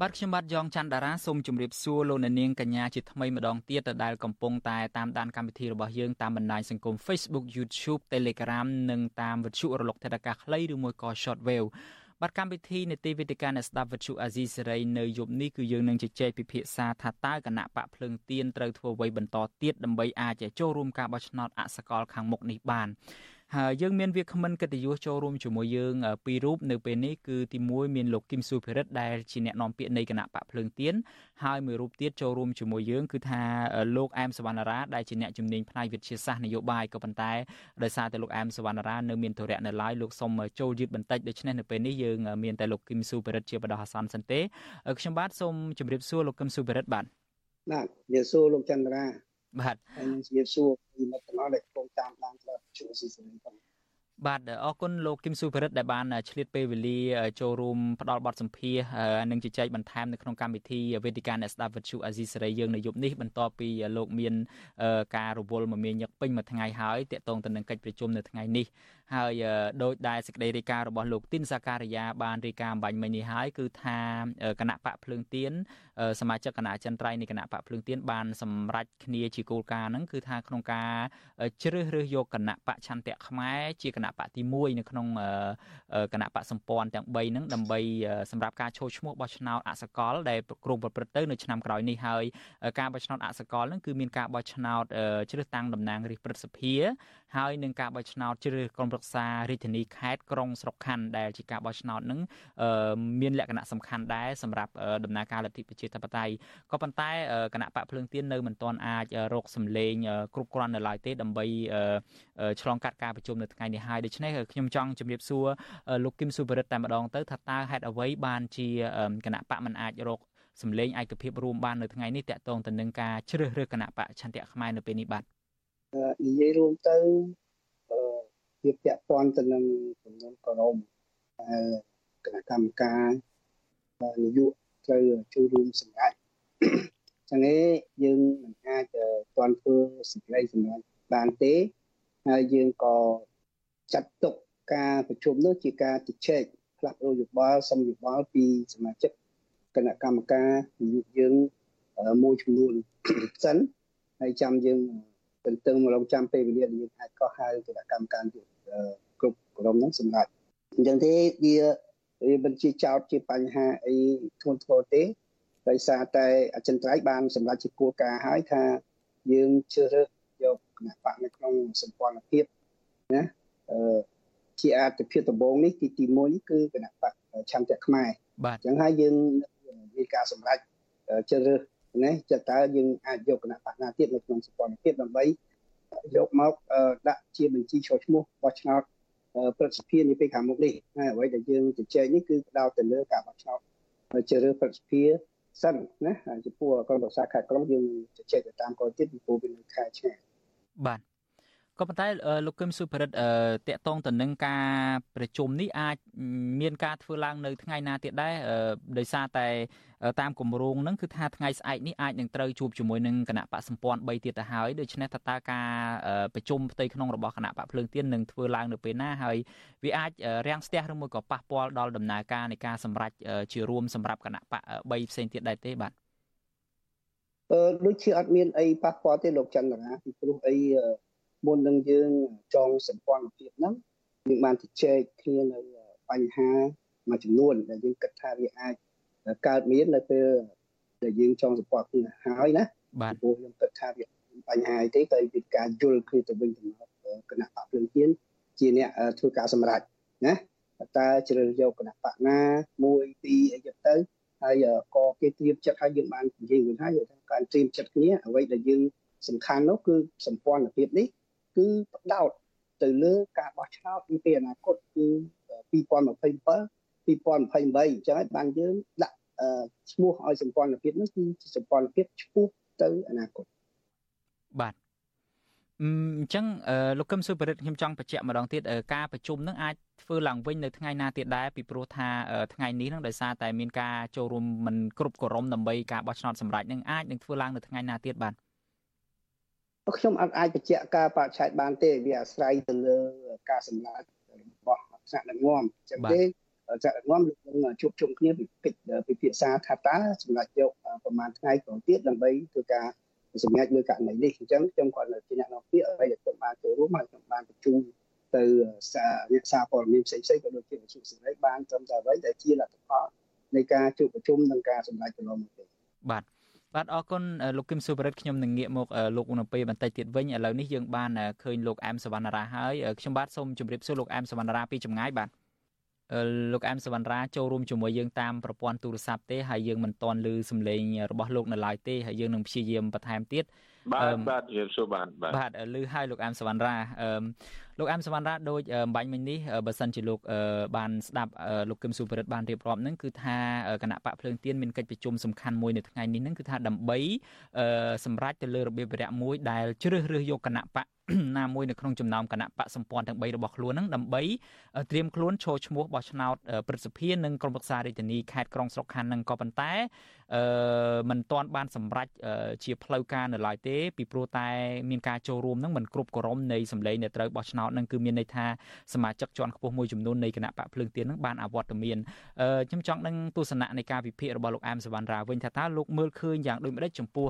បាទខ្ញុំបាទយ៉ងច័ន្ទតារាសូមជម្រាបសួរលោកអ្នកនាងកញ្ញាជាថ្មីម្ដងទៀតដែលកំពុងតែតាមដានកម្មវិធីរបស់យើងតាមបណ្ដាញសង្គម Facebook YouTube Telegram និងតាមវិទ្យុរលកថេដាកាខ្លីឬមួយក៏ Shortwave បាទកម្មវិធីនេតិវិទ្យាអ្នកស្ដាប់វិទ្យុអាស៊ីសេរីនៅយប់នេះគឺយើងនឹងជជែកពិភាក្សាថាតើគណៈបកភ្លើងទៀនត្រូវធ្វើអ្វីបន្តទៀតដើម្បីអាចចូលរួមការបោះឆ្នោតអសកលខាងមុខនេះបាន ហើយយើងមានវាគ្មិនកិត្តិយសចូលរួមជាមួយយើងពីររូបនៅពេលនេះគឺទី1មានលោកគឹមស៊ូភិរិតដែលជាអ្នកនាំពាក្យនៃគណៈបកភ្លើងទៀនហើយមួយរូបទៀតចូលរួមជាមួយយើងគឺថាលោកអែមសវណ្ណារាដែលជាអ្នកជំនាញផ្នែកវិទ្យាសាស្ត្រនយោបាយក៏ប៉ុន្តែដោយសារតែលោកអែមសវណ្ណារានៅមានធរៈនៅឡើយលោកសុំចូលយឺតបន្តិចដូច្នេះនៅពេលនេះយើងមានតែលោកគឹមស៊ូភិរិតជាបដិអាសន្នសិនទេខ្ញុំបាទសូមជម្រាបសួរលោកគឹមស៊ូភិរិតបាទបាទជម្រាបសួរលោកចន្ទរា បាទហើយនឹងជំរាបសួរពីមិត្តទាំងអស់ដែលកំពុងតាមដានក្លឹបជួស៊ីសេរីផងបាទអរគុណលោកគឹមស៊ូភិរិតដែលបានឆ្លៀតពេលវេលាចូលរួមផ្ដល់បទសម្ភាសនិងជជែកបន្ថែមនៅក្នុងកម្មវិធីវេទិកាអ្នកស្ដាប់វិទ្យុអាស៊ីសេរីយើងនៅយប់នេះបន្ទាប់ពីលោកមានការរវល់មមាញឹកពេញមួយថ្ងៃហើយតាក់ទងទៅនឹងកិច្ចប្រជុំនៅថ្ងៃនេះហើយដោយដែលសេចក្តីរាយការណ៍របស់លោកទីនសាការីយ៉ាបានរាយការណ៍អំបញ្ញមិញនេះហើយគឺថាគណៈបកភ្លើងទៀនសមាជិកគណៈចន្ទ្រៃនៃគណៈបកភ្លើងទៀនបានសម្រេចគ្នាជាគោលការណ៍ហ្នឹងគឺថាក្នុងការជ្រើសរើសយកគណៈបកឆន្ទៈខ្មែរជាគណៈបកទី1នៅក្នុងគណៈបកសម្ព័ន្ធទាំង3ហ្នឹងដើម្បីសម្រាប់ការចូលឈ្មោះបោះឆ្នោតអសកល ដែលគ្រោងប្រព្រឹត្តទៅនៅឆ្នាំក្រោយនេះហើយការបោះឆ្នោតអសកលហ្នឹងគឺមានការបោះឆ្នោតជ្រើសតាំងតំណាងរាស្ត្រព្រឹទ្ធសភាហើយនឹងការបោះឆ្នោតជ្រើសក្រុមប្រឹក្សារាជធានីខេត្តក្រុងស្រុកខណ្ឌដែលជាការបោះឆ្នោតនឹងមានលក្ខណៈសំខាន់ដែរសម្រាប់ដំណើរការលទ្ធិប្រជាធិបតេយ្យក៏ប៉ុន្តែគណៈបកភ្លើងទៀននៅមិនទាន់អាចរកសម្លេងគ្រប់គ្រាន់នៅឡើយទេដើម្បីឆ្លងកាត់ការប្រជុំនៅថ្ងៃនេះហើយដូច្នេះខ្ញុំចង់ជម្រាបសួរលោកគឹមសុបរិទ្ធតែម្ដងទៅថាតើហេតុអ្វីបានជាគណៈបកមិនអាចរកសម្លេងឯកភាពរួមបាននៅថ្ងៃនេះតកតងទៅនឹងការជ្រើសរើសគណៈបកឆន្ទៈខ្មែរនៅពេលនេះបាទនិយាយរួមទៅ វាពាក់ព័ន្ធទៅនឹងចំនួនក្រមគណៈកម្មការនយោបាយត្រូវចូលរួមសម្រេចចឹងឯងយើងមិនអាចទាន់ធ្វើសេចក្តីសម្រេចបានទេហើយយើងក៏ចាត់ទុកការប្រជុំនោះជាការជជែកផ្លាស់ប្ដូរយោបល់សំយោបល់ពីសមាជិកគណៈកម្មការនយោបាយយើងមួយចំនួនសិនហើយចាំយើង ទន្ទឹងមករងចាំពេលវេលាយើងអាចកោះហៅគណៈកម្មការគ្រប់ក្រុមហ្នឹងសម្រាប់អញ្ចឹងទេវាវាមិនជាចោតជាបញ្ហាអីធ្ងន់ធ្ងរទេដោយសារតែអចិន្ត្រៃយ៍បានសម្រាប់ជាគោលការណ៍ហើយថាយើងជ្រើសរើសយកគណៈបកនៅក្នុងសម្ព័ន្ធភាពណាអឺជាអត្ថភាពដំបូងនេះទីទី1នេះគឺគណៈបកឆន្ទៈខ្មែរបាទអញ្ចឹងហើយយើងមានការសម្រេចជ្រើសរើស ណាចិត្តតើយើងអាចយកគណៈបកណាទៀតនៅក្នុងសម្ព័ន្ធភាពដើម្បីយកមកដាក់ជាបញ្ជីចូលឈ្មោះបោះឆ្នោតព្រឹទ្ធសភានាពេលខាងមុខនេះហើយអ្វីដែលយើងជជែកនេះគឺផ្ដោតទៅលើការបោះឆ្នោតជ្រើសរើសព្រឹទ្ធសភាសិនណាចំពោះក្រុមប្រឹក្សាខេត្តក្រុងយើងជជែកទៅតាមក្រោយទៀតពីព្រោះវានៅខែឆ្ងាយបាទ ក៏ប៉ុន្តែលោកគឹមសុភរិទ្ធតកតងទៅនឹងការប្រជុំនេះអាចមានការធ្វើឡើងនៅថ្ងៃណាទៀតដែរដោយសារតែតាមគម្រោងហ្នឹងគឺថាថ្ងៃស្អែកនេះអាចនឹងត្រូវជួបជាមួយនឹងគណៈបកសម្ព័ន្ធ3ទៀតទៅហើយដូច្នេះតើតើការប្រជុំផ្ទៃក្នុងរបស់គណៈបកភ្លើងទៀននឹងធ្វើឡើងនៅពេលណាហើយវាអាចរាំងស្ទះឬមួយក៏ប៉ះពាល់ដល់ដំណើរការនៃការសម្រេចជារួមសម្រាប់គណៈបក3ផ្សេងទៀតដែរទេបាទអឺដូចជាអត់មានអីប៉ះពាល់ទេលោកចន្ទរាពីព្រោះអី មុននឹងយើងចងសម្ព័ន្ធភាពហ្នឹងយើងបានជជែកគ្នានៅបញ្ហាមួយចំនួនដែលយើងគិតថាវាអាចកើតមាននៅពេលដែលយើងចងសម្ព័ន្ធគ្នាហើយណាបាទព្រោះខ្ញុំគិតថាវាបញ្ហាទេតែពីការយល់គ្នាទៅវិញទៅមកគណៈបកភ្លើងទៀនជាអ្នកធ្វើការសម្រេចណាតើជ្រើសយកគណៈបកណា1 2អីទៅទៅហើយក៏គេត្រៀមចិត្តឲ្យយើងបាននិយាយវិញហើយថាការត្រៀមចិត្តគ្នាអ្វីដែលយើងសំខាន់នោះគឺសម្ព័ន្ធភាពនេះ គឺផ្ដោតទៅលើការបោះឆ្នោតពីពេលអនាគតគឺ2027 2028អញ្ចឹងហើយបានយើងដាក់ឈ្មោះឲ្យសម្ព័ន្ធភាពនោះគឺជាសម្ព័ន្ធភាពឈ្មោះទៅអនាគតបាទអញ្ចឹងលោកកឹមសុបរិទ្ធខ្ញុំចង់បញ្ជាក់ម្ដងទៀតការប្រជុំនឹងអាចធ្វើឡើងវិញនៅថ្ងៃណាទៀតដែរពីព្រោះថាថ្ងៃនេះនឹងដោយសារតែមានការចូលរួមមិនគ្រប់គោរមដើម្បីការបោះឆ្នោតសម្រាប់នឹងអាចនឹងធ្វើឡើងនៅថ្ងៃណាទៀតបាទ ខ្ញុំអត់អាចបញ្ជាក់ការបច្ឆេទបានទេវាអាស្រ័យទៅលើការសម្រេចរបស់ថ្នាក់ដឹកនាំអញ្ចឹងទេថ្នាក់ដឹកនាំយើងជួបជុំគ្នាពិភាក្សាថាតើសម្រាប់យកប្រហែលថ្ងៃក្រោយទៀតដើម្បីធ្វើការសម្រេចលើករណីនេះអញ្ចឹងខ្ញុំគាត់ជាអ្នកនាំពាក្យអ្វីដែលខ្ញុំបានចូលរួមហើយខ្ញុំបានប្រជុំទៅសារអ្នកសារព័ត៌មានផ្សេងៗក៏ដូចជាវិទ្យុសេរីបានត្រឹមតែអ្វីដែលជាលទ្ធផលនៃការជួបប្រជុំនិងការសម្រេចកន្លងមកទេបាទ បាទអរគុណលោកគឹមសុបរិទ្ធខ្ញុំនឹងងាកមកលោកនៅពេលបន្តិចទៀតវិញឥឡូវនេះយើងបានឃើញលោកអែមសវណ្ណរាហើយខ្ញុំបាទសូមជម្រាបសួរលោកអែមសវណ្ណរាពីចម្ងាយបាទ លោកអែមសវណ្ណរាចូលរួមជាមួយយើងតាមប្រព័ន្ធទូរស័ព្ទទេហើយយើងមិនទាន់ឮសំឡេងរបស់លោកនៅឡើយទេហើយយើងនឹងព្យាយាមបន្ថែមទៀតបាទបាទជម្រាបសួរបាទបាទបាទឮហើយលោកអែមសវណ្ណរាអឺលោកអែមសវណ្ណរាដូចបាញ់មិញនេះបើសិនជាលោកបានស្ដាប់លោកគឹមសុភរិទ្ធបានរៀបរាប់ហ្នឹងគឺថាគណៈបកភ្លើងទៀនមានកិច្ចប្រជុំសំខាន់មួយនៅថ្ងៃនេះហ្នឹងគឺថាដើម្បីសម្រាប់ទៅលើរបៀបវរៈមួយដែលជ្រើសរើសយកគណៈបក ណាមួយនៅក្នុងចំណោមគណៈបកសម្ព័ន្ធទាំង3របស់ខ្លួនហ្នឹងដើម្បីត្រៀមខ្លួនចូលឈ្មោះបោះឆ្នោតព្រឹទ្ធសភានិងក្រុមប្រឹក្សារាជធានីខេត្តក្រុងស្រុកខណ្ឌហ្នឹងក៏ប៉ុន្តែអឺมันទាន់បានសម្រេចជាផ្លូវការនៅឡើយទេពីព្រោះតែមានការចូលរួមនឹងមិនគ្រប់គ្រងនៃសម្លេងដែលត្រូវបោះឆ្នោតនឹងគឺមានន័យថាសមាជិកជាន់ខ្ពស់មួយចំនួននៃគណៈបកភ្លើងទៀននឹងបានអវត្តមានខ្ញុំចង់ដឹងទស្សនៈនៃការវិភាគរបស់លោកអែមសវណ្ណរាវិញថាតើលោកមើលឃើញយ៉ាងដូចម្តេចចំពោះ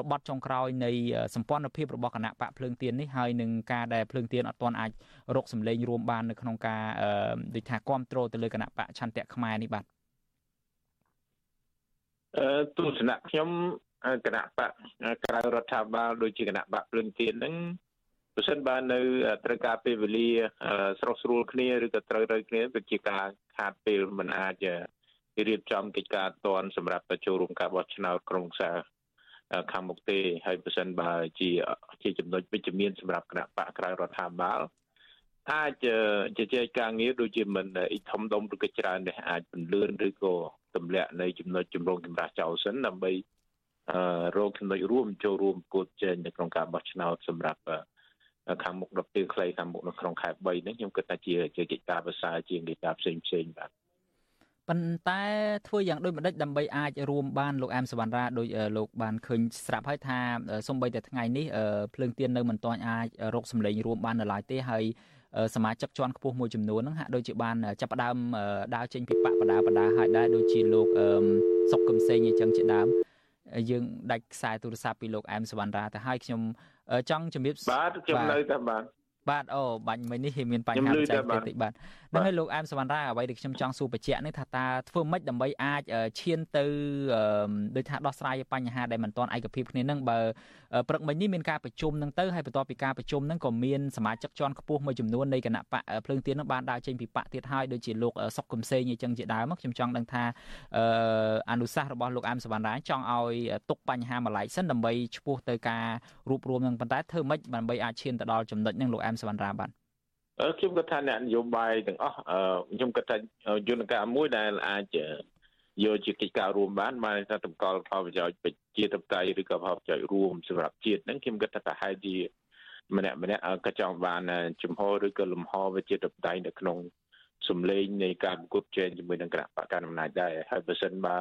របត់ចុងក្រោយនៃសម្ព័ន្ធភាពរបស់គណៈបកភ្លើងទៀននេះហើយនឹងការដែលភ្លើងទៀនអត់ទាន់អាចរកសម្លេងរួមបាននៅក្នុងការដូចថាគ្រប់គ្រងទៅលើគណៈបកឆន្ទៈខ្មែរនេះបាទអឺ ទស្សនៈខ្ញុំគណៈបកក្រៅរដ្ឋាភិបាលដូចជាគណៈបកភ្លើងទៀនហ្នឹងបើសិនបើនៅត្រូវការពេលវេលាស្រស់ស្រួលគ្នាឬក៏ត្រូវត្រូវគ្នាវាជាការខាតពេលមិនអាចរៀបចំកិច្ចការតនសម្រាប់ចូលរួមការបោះឆ្នោតក្រុងសាខាងមុខទេហើយបើសិនបើជាជាចំណុចវិជ្ជមានសម្រាប់គណៈបកក្រៅរដ្ឋាភិបាលអាចជជែកការងារដូចជាមិនអ៊ីធំដុំឬក៏ច្រើននេះអាចពន្លឿនឬក៏ ទម្លាក់នៅចំណុចចម្រងចម្រាស់ចោលសិនដើម្បីអឺរកចំណុចរួមចូលរួមគូតជែងនៅក្នុងការបោះឆ្នោតសម្រាប់ខាងមុខដល់ពេលខ្លីខាងមុខនៅក្នុងខែ3នេះខ្ញុំគិតថាជាជាកិច្ចការប្រសើរជាងកិច្ចការផ្សេងផ្សេងបាទប៉ុន្តែធ្វើយ៉ាងដូចម្ដេចដើម្បីអាចរួមបានលោកអែមសវណ្ណរាដោយលោកបានឃើញស្រាប់ហើយថាសំបីតែថ្ងៃនេះភ្លើងទៀននៅមិនទាន់អាចរកសម្លេងរួមបាននៅឡើយទេហើយ សមាជិកជាន់ខ្ពស់មួយចំនួនហ្នឹងហាក់ដូចជាបានចាប់ផ្ដើមដើរចេញពីបកបដាបដាហើយដែរដូចជាលោកសុកកឹមសេងអញ្ចឹងជាដើមយើងដាច់ខ្សែទូរស័ព្ទពីលោកអែមសវណ្ណរាទៅហើយខ្ញុំចង់ជំរាបបាទខ្ញុំនៅតែបាទ បាទអូបាញ់មិញនេះមានបញ្ហាបច្ចេកទេសតិចបាទហ្នឹងហើយលោកអែមសវណ្ណរាអ្វីដែលខ្ញុំចង់សួរបញ្ជាក់នេះថាតើធ្វើម៉េចដើម្បីអាចឈានទៅដូចថាដោះស្រាយបញ្ហាដែលមិនទាន់ឯកភាពគ្នានឹងបើព្រឹកមិញនេះមានការប្រជុំនឹងទៅហើយបន្ទាប់ពីការប្រជុំនឹងក៏មានសមាជិកជាន់ខ្ពស់មួយចំនួននៃគណៈបកភ្លើងទៀននឹងបានដើរចេញពីបកទៀតហើយដូចជាលោកសុកកំសេងអញ្ចឹងជាដើមខ្ញុំចង់ដឹងថាអនុសាសន៍របស់លោកអែមសវណ្ណរាចង់ឲ្យទុកបញ្ហាម្លាយសិនដើម្បីឈ្មោះទៅការរួបរวมនឹងប៉ុន្តែធ្វើម៉េចដើម្បីអាចឈានទៅដល់ចំណុចនឹងលោកអែមសវណ្ណរាបាទអឺខ្ញុំគិតថាអ្នកនយោបាយទាំងអស់ខ្ញុំគិតថាយន្តការមួយដែលអាចយកជាកិច្ចការរួមបានបានថាតម្កល់ផលប្រយោជន៍ប្រជាធិបតេយ្យឬក៏ផលប្រយោជន៍រួមសម្រាប់ជាតិហ្នឹងខ្ញុំគិតថាប្រហែលជាម្នាក់ម្នាក់ក៏ចង់បានជំហរឬក៏លំហវិជាធិបតេយ្យនៅក្នុងសម្លេងនៃការប្រកួតប្រជែងជាមួយនឹងគណៈបកកណ្ដាលអំណាចដែរហើយបើសិនបើ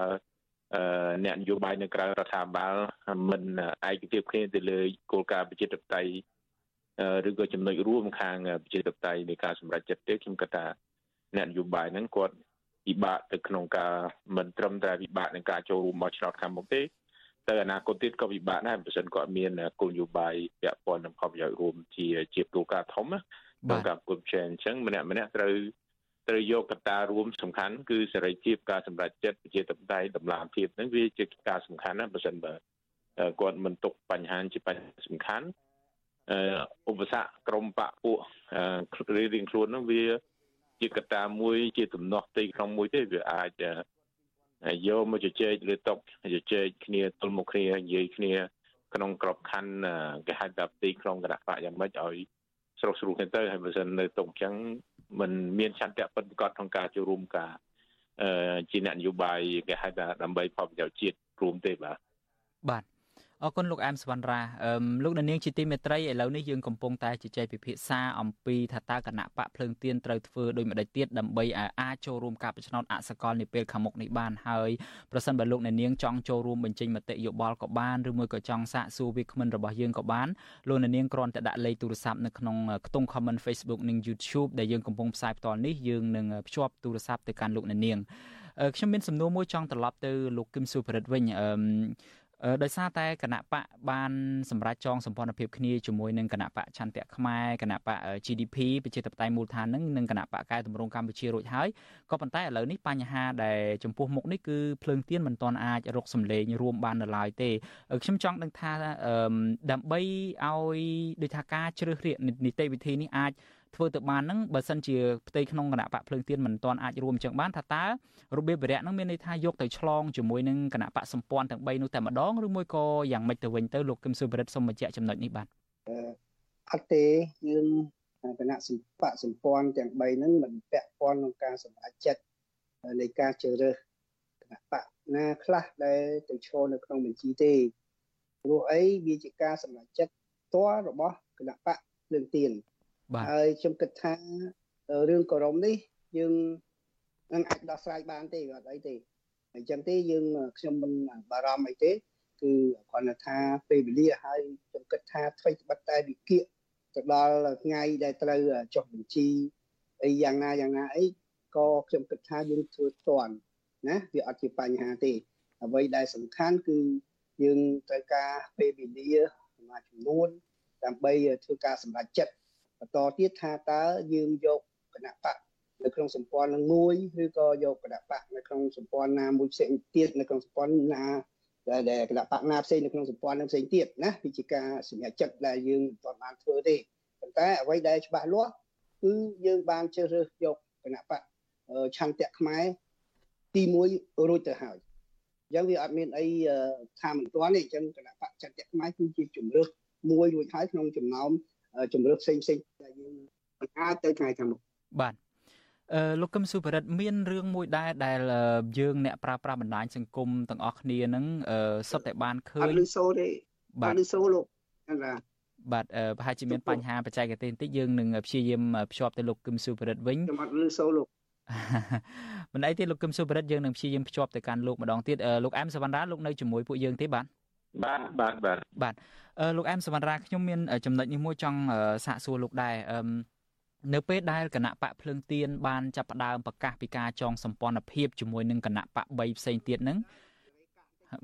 អ្នកនយោបាយនៅក្រៅរដ្ឋាភិបាលមិនឯកភាពគ្នាទៅលើគោលការណ៍ប្រជាធិបតេយ្យ ឬក៏ចំណុចរួមខាងប្រជាធិបតេយ្យនៃការសម្រេចចិត្តទេខ្ញុំគិតថាអ្នកនយោបាយហ្នឹងគាត់ពិបាកទៅក្នុងការមិនត្រឹមតែពិបាកនឹងការចូលរួមមកឆ្នោតខាងមុខទេតែអនាគតទៀតក៏ពិបាកដែរបើមិនគាត់មានគោលនយោបាយពាក់ព័ន្ធនឹងផលប្រយោជន៍រួមជាជាគោលការណ៍ធំក្នុងការគប់ជែងអញ្ចឹងម្នាក់ម្នាក់ត្រូវត្រូវយកកត្តារួមសំខាន់គឺសេរីភាពការសម្រេចចិត្តប្រជាធិបតេយ្យតម្លាភាពហ្នឹងវាជាការសំខាន់ណាបើមិនបើគាត់មិនទុកបញ្ហាជាបញ្ហាសំខាន់ ឧបសគ្គក្រមបពពួករៀងខ្លួនហ្នឹងវាជាកត្តាមួយជាទំនាស់ផ្ទៃក្នុងមួយទេវាអាចយកមកជជែកឬតុកជជែកគ្នាទល់មុខគ្នានិយាយគ្នា ក្នុងក្របខ័ណ្ឌគេហៅថាផ្ទៃក្នុងគណៈបកយ៉ាងម៉េចឲ្យស្រុកស្រួលគ្នាទៅហើយបើមិននៅតុកអញ្ចឹងมันមានឆន្ទៈពិតប្រាកដក្នុងការចូលរួមការអឺជាអ្នកនយោបាយគេហៅថាដើម្បីផលប្រយោជន៍ជាតិរួមទេបាទបាទ អរគុណលោកអែមសវណ្ណរាអឺលោកនាងជាទីមេត្រីឥឡូវនេះយើងកំពុងតែជជែកពិភាក្សាអំពីថាតើគណៈបកភ្លើងទៀនត្រូវធ្វើដូចម្តេចទៀតដើម្បីអាចចូលរួមការបោះឆ្នោតអសកលនាពេលខាងមុខនេះបានហើយប្រសិនបើលោកនាងចង់ចូលរួមបញ្ចេញមតិយោបល់ក៏បានឬមួយក៏ចង់សាកសួរវាគ្មិនរបស់យើងក៏បានលោកនាងគ្រាន់តែដាក់លេខទូរស័ព្ទនៅក្នុងខ្ទង់ comment Facebook និង YouTube ដែលយើងកំពុងផ្សាយផ្ទាល់នេះយើងនឹងភ្ជាប់ទូរស័ព្ទទៅកាន់លោកនាងខ្ញុំមានសំណួរមួយចង់ត្រឡប់ទៅលោកគឹមសុប្រិតវិញអឺ ដោយសារតែគណៈបកបានសម្រេចចងសម្ព័ន្ធភាពគ្នាជាមួយនឹងគណៈបកឆន្ទៈខ្មែរគណៈបក GDP ប្រជាធិបតេយ្យមូលដ្ឋាននឹងនិងគណៈបកកែតម្រង់កម្ពុជារួចហើយក៏ប៉ុន្តែឥឡូវនេះបញ្ហាដែលចំពោះមុខនេះគឺភ្លើងទៀនមិនទាន់អាចរកសម្លេងរួមបាននៅឡើយទេខ្ញុំចង់ដឹងថាដើម្បីឲ្យដូចថាការជ្រើសរើសនីតិវិធីនេះអាច ធ្វើទៅបានហ្នឹងបើសិនជាផ្ទៃក្នុងគណៈបកភ្លើងទៀនមិនទាន់អាចរួមចឹងបានថាតើរបៀបវិរៈហ្នឹងមានន័យថាយកទៅឆ្លងជាមួយនឹងគណៈបកសម្ព័ន្ធទាំង3នោះតែម្ដងឬមួយក៏យ៉ាងម៉េចទៅវិញទៅលោកគឹមសុបរិទ្ធសូមបញ្ជាក់ចំណុចនេះបាទអត់ទេយើងគណៈសម្បកសម្ព័ន្ធទាំង3ហ្នឹងមិនពាក់ព័ន្ធនឹងការសម្រេចចិត្តនៃការជ្រើសរើសគណៈបកណាខ្លះដែលទៅឈរនៅក្នុងបញ្ជីទេព្រោះអីវាជាការសម្រេចចិត្តផ្ទាល់របស់គណៈបកភ្លើងទៀនបាទ ហើយខ្ញុំគិតថារឿងករុំនេះយើងនឹងអាចដោះស្រាយបានទេអត់អីទេអញ្ចឹងទេយើងខ្ញុំមិនបារម្ភអីទេគឺគ្រាន់តែថាពេលវេលាហើយខ្ញុំគិតថាថ្មីត្បិតតែវិគៀកទៅដល់ថ្ងៃដែលត្រូវចុះបញ្ជីអីយ៉ាងណាយ៉ាងណាអីក៏ខ្ញុំគិតថាយើងធ្វើតាន់ណាវាអត់ជាបញ្ហាទេអ្វីដែលសំខាន់គឺយើងត្រូវការពេលវេលាសមាចំនួនដើម្បីធ្វើការសម្រេចចិត្ត បន្តទៀតថាតើយើងយកគណៈបកនៅក្នុងសម្ព័ន្ធនឹងមួយឬក៏យកគណៈបកនៅក្នុងសម្ព័ន្ធណាមួយផ្សេងទៀតនៅក្នុងសម្ព័ន្ធណាដែលគណៈបកណាផ្សេងនៅក្នុងសម្ព័ន្ធនឹងផ្សេងទៀតណាវិជាការសញ្ញាចិត្តដែលយើងមិនទាន់បានធ្វើទេប៉ុន្តែអ្វីដែលច្បាស់លាស់គឺយើងបានជ្រើសរើសយកគណៈបកឆន្ទៈខ្មែរទី1រួចទៅហើយអញ្ចឹងវាអត់មានអីថាមិនទាន់ទេអញ្ចឹងគណៈបកឆន្ទៈខ្មែរគឺជាជំរើសមួយរួចហើយក្នុងចំណោម ជំរើសផ្សេងផ្សេងដែលយើងបង្កើតទៅថ្ងៃខាងមុខបាទអឺលោកកឹមសុបរិទ្ធមានរឿងមួយដែរដែលយើងអ្នកប្រើប្រាស់បណ្ដាញសង្គមទាំងអស់គ្នានឹងសុទ្ធតែបានឃើញអត់លឺសូរទេអត់លឺសូរលោកហ្នឹងណាបាទប្រហែលជាមានបញ្ហាបច្ចេកទេសបន្តិចយើងនឹងព្យាយាមភ្ជាប់ទៅលោកគឹមសុបរិទ្ធវិញខ្ញុំអត់លឺសូរលោកមិនអីទេលោកគឹមសុបរិទ្ធយើងនឹងព្យាយាមភ្ជាប់ទៅកាន់លោកម្ដងទៀតលោកអែមសវណ្ណរាលោកនៅជាមួយពួកយើងទេបាទ បាទបាទបាទបាទលោកអែមសវណ្ណរាខ្ញុំមានចំណុចនេះមួយចង់សាកសួរលោកដែរអឺនៅពេលដែលគណៈបកភ្លើងទៀនបានចាប់ផ្ដើមប្រកាសពីការចងសម្ព័ន្ធភាពជាមួយនឹងគណៈបក3ផ្សេងទៀតហ្នឹង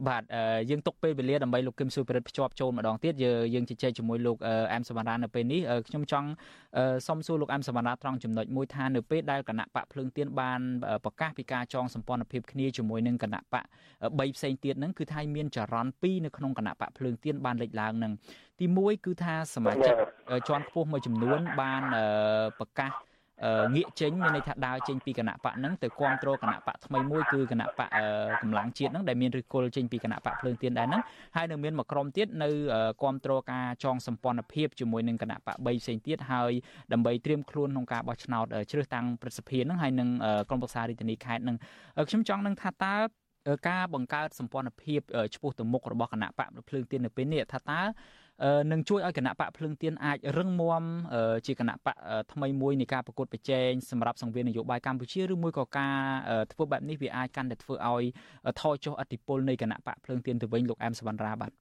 បាទយើងទុកពេលវេលាដើម្បីលោកគឹមសុពិរិទ្ធភ្ជាប់ចូលម្ដងទៀតយើងជជែកជាមួយលោកអែមសវណ្ណរានៅពេលនេះខ្ញុំចង់សុំសួរលោកអែមសវណ្ណរាត្រង់ចំណុចមួយថានៅពេលដែលគណៈបកភ្លើងទៀនបានប្រកាសពីការចងសម្ព័ន្ធភាពគ្នាជាមួយនឹងគណៈបក3ផ្សេងទៀតហ្នឹងគឺថាមានចរន្ត2នៅក្នុងគណៈបកភ្លើងទៀនបានលេចឡើងហ្នឹងទី1គឺថាសមាជិកជាន់ខ្ពស់មួយចំនួនបានប្រកាស ងាកចេញមានន័យថាដើរចេញពីគណៈបកហ្នឹងទៅគ្រប់គ្រងគណៈបកថ្មីមួយគឺគណៈបកកម្លាំងជាតិហ្នឹងដែលមានឫសគល់ចេញពីគណៈបកភ្លើងទៀនដែរហ្នឹងហើយនៅមានមួយក្រុមទៀតនៅគ្រប់គ្រងការចងសម្ព័ន្ធភាពជាមួយនឹងគណៈបក3ផ្សេងទៀតហើយដើម្បីត្រៀមខ្លួនក្នុងការបោះឆ្នោតជ្រើសតាំងប្រសិទ្ធភាពហ្នឹងហើយនឹងក្រុមប្រឹក្សារាជធានីខេត្តហ្នឹងខ្ញុំចង់នឹងថាតើការបង្កើតសម្ព័ន្ធភាពឆ្ពោះទៅមុខរបស់គណៈបកភ្លើងទៀននៅពេលនេះថាតើ នឹងជួយឲ្យគណៈបកភ្លើងទៀនអាចរឹងមាំជាគណៈបកថ្មីមួយនៃការប្រកួតប្រជែងសម្រាប់សង្វៀននយោបាយកម្ពុជាឬមួយក៏ការធ្វើបែបនេះវាអាចកាន់តែធ្វើឲ្យថយចុះអធិបុលនៃគណៈបកភ្លើងទៀនទៅវិញលោកអែមសវណ្ណរាបាទ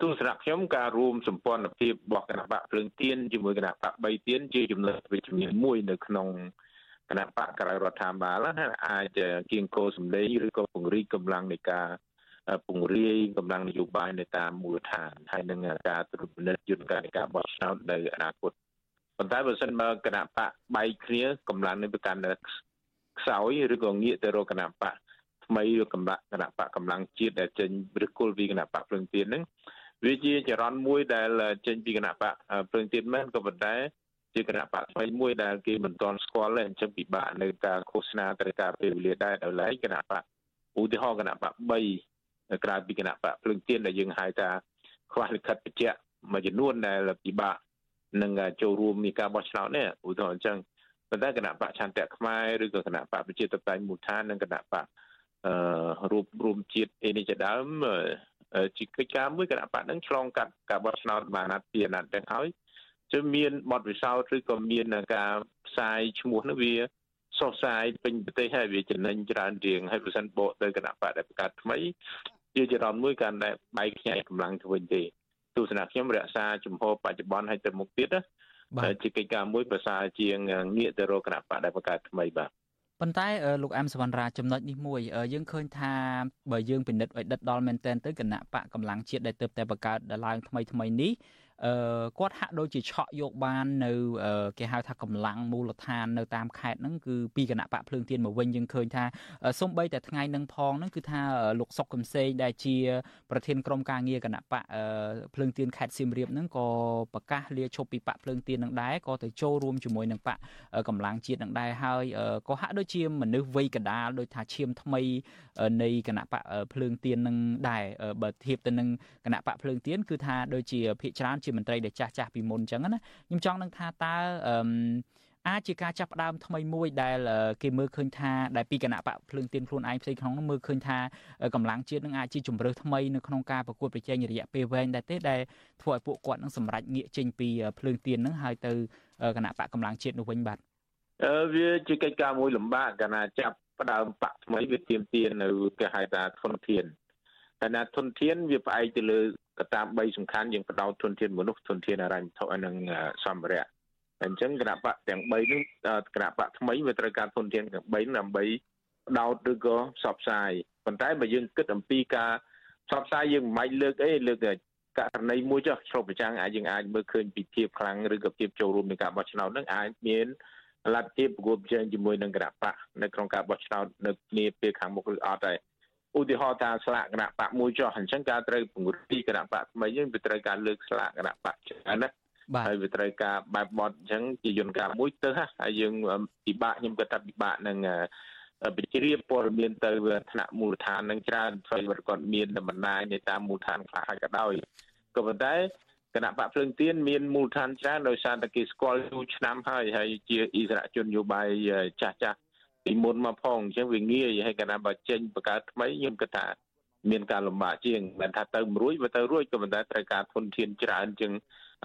ទស្សនៈខ្ញុំការរួមសម្ព័ន្ធភាពរបស់គណៈបកភ្លើងទៀនជាមួយគណៈបក3ទៀនជាចំណុចវិជ្ជមានមួយនៅក្នុងគណៈបកក្រៅរដ្ឋាភិបាលណាអាចគៀងគោសម្លេងឬក៏ពង្រីកកម្លាំងនៃការ ពង្រាយកម្លាំងនយោបាយនៅតាមមូលដ្ឋានហើយនឹងការត្រួតពិនិត្យយន្តការនៃការបោះឆ្នោតនៅអនាគតប៉ុន្តែបើសិនបើគណៈបកបែកគ្នាកម្លាំងនេះប្រកាន់ខ្សោយឬក៏ងាកទៅរកគណៈបកថ្មីឬកម្លាំងគណៈបកកម្លាំងជាតិដែលចេញឬគល់ពីគណៈបកភ្លឹងទៀនហ្នឹងវាជាចរន្តមួយដែលចេញពីគណៈបកភ្លឹងទៀនមែនក៏ប៉ុន្តែជាគណៈបកថ្មីមួយដែលគេមិនទាន់ស្គាល់ទេអញ្ចឹងពិបាកនៅការឃោសនាទៅការពេលវេលាដែរដោយឡែកគណៈបកឧទាហរណ៍គណៈបក3 ក្រៅពីគណៈបកភ្លើងទៀនដែលយើងហៅថាខ្វះលិខិតបញ្ជាក់មួយចំនួនដែលពិបាកនឹងចូលរួមនៃការបោះឆ្នោតនេះឧទាហរណ៍អញ្ចឹងប៉ុន្តែគណៈបកឆន្ទៈខ្មែរឬក៏គណៈបកប្រជាធិបតេយ្យមូលដ្ឋាននិងគណៈបកអឺរូបរួមជាតិអីនេះជាដើមជាកិច្ចការមួយគណៈបកនឹងឆ្លងកាត់ការបោះឆ្នោតបានអាណត្តិពីអាណត្តិទាំងហើយជិះមានបទពិសោធន៍ឬក៏មានការផ្សាយឈ្មោះនោះវាសុសសាយពេញប្រទេសហើយវាចំណេញច្រើនរៀងហើយប្រសិនបកទៅគណៈបកដែលបង្កើតថ្មី ជាចរន្តមួយកាន់តែបែកខ្ញែកកម្លាំងទៅវិញទេទស្សនៈខ្ញុំរក្សាជំហរបច្ចុប្បន្នឲ្យទៅមុខទៀតណាជាកិច្ចការមួយប្រសើរជាងងាកទៅរកគណៈបកដែលបង្កើតថ្មីបាទប៉ុន្តែលោកអែមសវណ្ណរាចំណុចនេះមួយយើងឃើញថាបើយើងពិនិត្យឲ្យដិតដល់មែនតែនទៅគណៈបកកម្លាំងជាតិដែលទៅតែបង្កើតឡើងថ្មីថ្មីនេះ អឺគាត់ហាក់ដូចជាឆក់យកបាននៅគេហៅថាកម្លាំងមូលដ្ឋាននៅតាមខេត្តហ្នឹងគឺពីគណៈបកភ្លើងទៀនមកវិញយើងឃើញថាសំបីតែថ្ងៃនឹងផងហ្នឹងគឺថាលោកសុកកំសែងដែលជាប្រធានក្រុមការងារគណៈបកភ្លើងទៀនខេត្តសៀមរាបហ្នឹងក៏ប្រកាសលាឈប់ពីបកភ្លើងទៀននឹងដែរក៏ទៅចូលរួមជាមួយនឹងបកកម្លាំងជាតិនឹងដែរហើយក៏ហាក់ដូចជាមនុស្សវ័យកដាលដោយថាឈាមថ្មីនៃគណៈបកភ្លើងទៀននឹងដែរបើធៀបទៅនឹងគណៈបកភ្លើងទៀនគឺថាដូចជាភាកច្រើនជាមន្ត្រីដែលចាស់ចាស់ពីមុនអញ្ចឹងណាខ្ញុំចង់នឹងថាតើអឺអាចជាការចាប់ផ្ដើមថ្មីមួយដែលគេមើលឃើញថាដែលពីគណៈបកភ្លើងទៀនខ្លួនឯងផ្ទៃក្នុងនោះមើលឃើញថាកម្លាំងជាតិនឹងអាចជាជំរើសថ្មីនៅក្នុងការប្រកួតប្រជែងរយៈពេលវែងដែរទេដែលធ្វើឲ្យពួកគាត់នឹងសម្រេចងាកចេញពីភ្លើងទៀននឹងហើយទៅគណៈបកកម្លាំងជាតិនោះវិញបាទអឺវាជាកិច្ចការមួយលំបាកកាលណាចាប់ផ្ដើមបកថ្មីវាទៀមទាននៅគេហៅថាធនធានហើយណាធនធានវាផ្អែកទៅលើ កត្តា3សំខាន់យើងបដោតធនធានមនុស្សធនធានអរញ្ញវត្ថុនិងសម្ភារៈអញ្ចឹងគណៈបកទាំង3នេះគណៈបកថ្មីវាត្រូវការធនធានទាំង3ដើម្បីបដោតឬក៏ផ្សព្វផ្សាយប៉ុន្តែបើយើងគិតអំពីការផ្សព្វផ្សាយយើងមិនបាច់លើកអីលើកករណីមួយចុះឆ្លុះប្រចាំងអាចយើងអាចមើលឃើញពីភាពខ្លាំងឬក៏ភាពចូលរួមនៃការបោះឆ្នោតនឹងអាចមានលទ្ធភាពប្រកួតប្រជែងជាមួយនឹងគណៈបកនៅក្នុងការបោះឆ្នោតនៅនាពេលខាងមុខឬអត់ដែរ ឧទាហរណ៍ថាស្លាកគណៈបកមួយចុះអញ្ចឹងការត្រូវពង្រឹងពីគណៈបកថ្មីយើងវាត្រូវការលើកស្លាកគណៈបកច្រើនណាហើយវាត្រូវការបែបបត់អញ្ចឹងជាយន្តការមួយទៅហើយយើងពិបាកខ្ញុំគិតថាពិបាកនឹងវិជ្រាបព័ត៌មានទៅថ្នាក់មូលដ្ឋាននឹងច្រើនព្រោះគាត់មានបណ្ដាញនៅតាមមូលដ្ឋានខ្លះហើយក៏ដោយក៏ប៉ុន្តែគណៈបកភ្លើងទៀនមានមូលដ្ឋានច្រើនដោយសារតែគេស្គាល់យូរឆ្នាំហើយហើយជាអិសរាជជននយោបាយចាស់ចាស់ ពីមុនមកផងអញ្ចឹងវាងាយហើយគណៈបើចេញបង្កើតថ្មីខ្ញុំគិតថាមានការលំបាកជាងមិនថាទៅមួយរួចបើទៅរួចក៏ប៉ុន្តែត្រូវការធនធានច្រើនជាង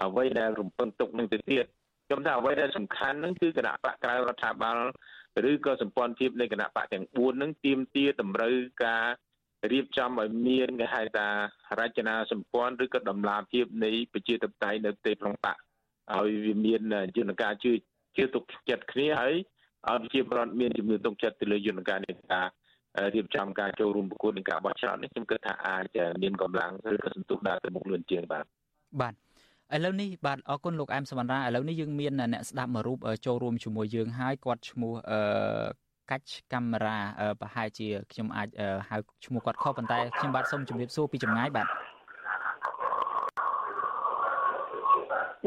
អ្វីដែលរំពឹងទុកនឹងទៅទៀតខ្ញុំថាអ្វីដែលសំខាន់ហ្នឹងគឺគណៈបកក្រៅរដ្ឋាភិបាលឬក៏សម្ព័ន្ធភាពនៃគណៈបកទាំង4ហ្នឹងទៀមទាតម្រូវការរៀបចំឲ្យមានគេហៅថារចនាសម្ព័ន្ធឬក៏ដំណាភាពនៃប្រជាធិបតេយ្យនៅប្រទេសក្នុងបកឲ្យវាមានយន្តការជឿជឿទុកចិត្តគ្នាហើយ ឲ្យប្រជាពលរដ្ឋមានជំនឿទុកចិត្តទៅលើយន្តការនៃការរៀបចំការចូលរួមប្រកួតនឹងការបោះឆ្នោតនេះខ្ញុំគិតថាអាចមានកម្លាំងឬក៏សន្ទុះដើរទៅមុខលឿនជាងបាទបាទឥឡូវនេះបាទអរគុណលោកអែមសវណ្ណរាឥឡូវនេះយើងមានអ្នកស្ដាប់មួយរូបចូលរួមជាមួយយើងហើយគាត់ឈ្មោះអឺកាច់កាមេរ៉ាប្រហែលជាខ្ញុំអាចហៅឈ្មោះគាត់ខុសប៉ុន្តែខ្ញុំបាទសូមជម្រាបសួរពីចម្ងាយបាទ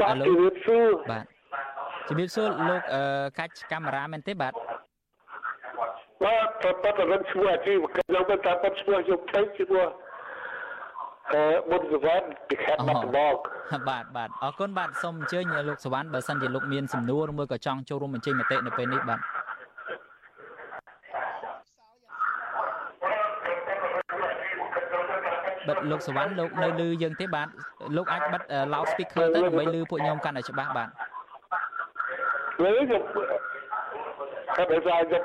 បាទជម្រាបសួរបាទ ជំរាបសួរលោកកាច់កាមេរ៉ាមែនទេបាទបាទតើតើរឹងឈ្មោះអាជីវកម្មខ្ញុំទៅតាមឈ្មោះយកទៅឈ្មោះអឺមុនសវណ្ណពីខេត្តបាត់ដំបងបាទបាទអរគុណបាទសូមអញ្ជើញលោកសវណ្ណបើសិនជាលោកមានសំណួរមួយក៏ចង់ចូលរួមបញ្ចេញមតិនៅពេលនេះបាទបិទលោកសវណ្ណលោកនៅលឺយើងទេបាទលោកអាចបិទ loud speaker ទៅដើម្បីលឺពួកខ្ញុំកាន់តែច្បាស់បាទ លើខ្ញុំគាត់ឲ្យខ្ញុំ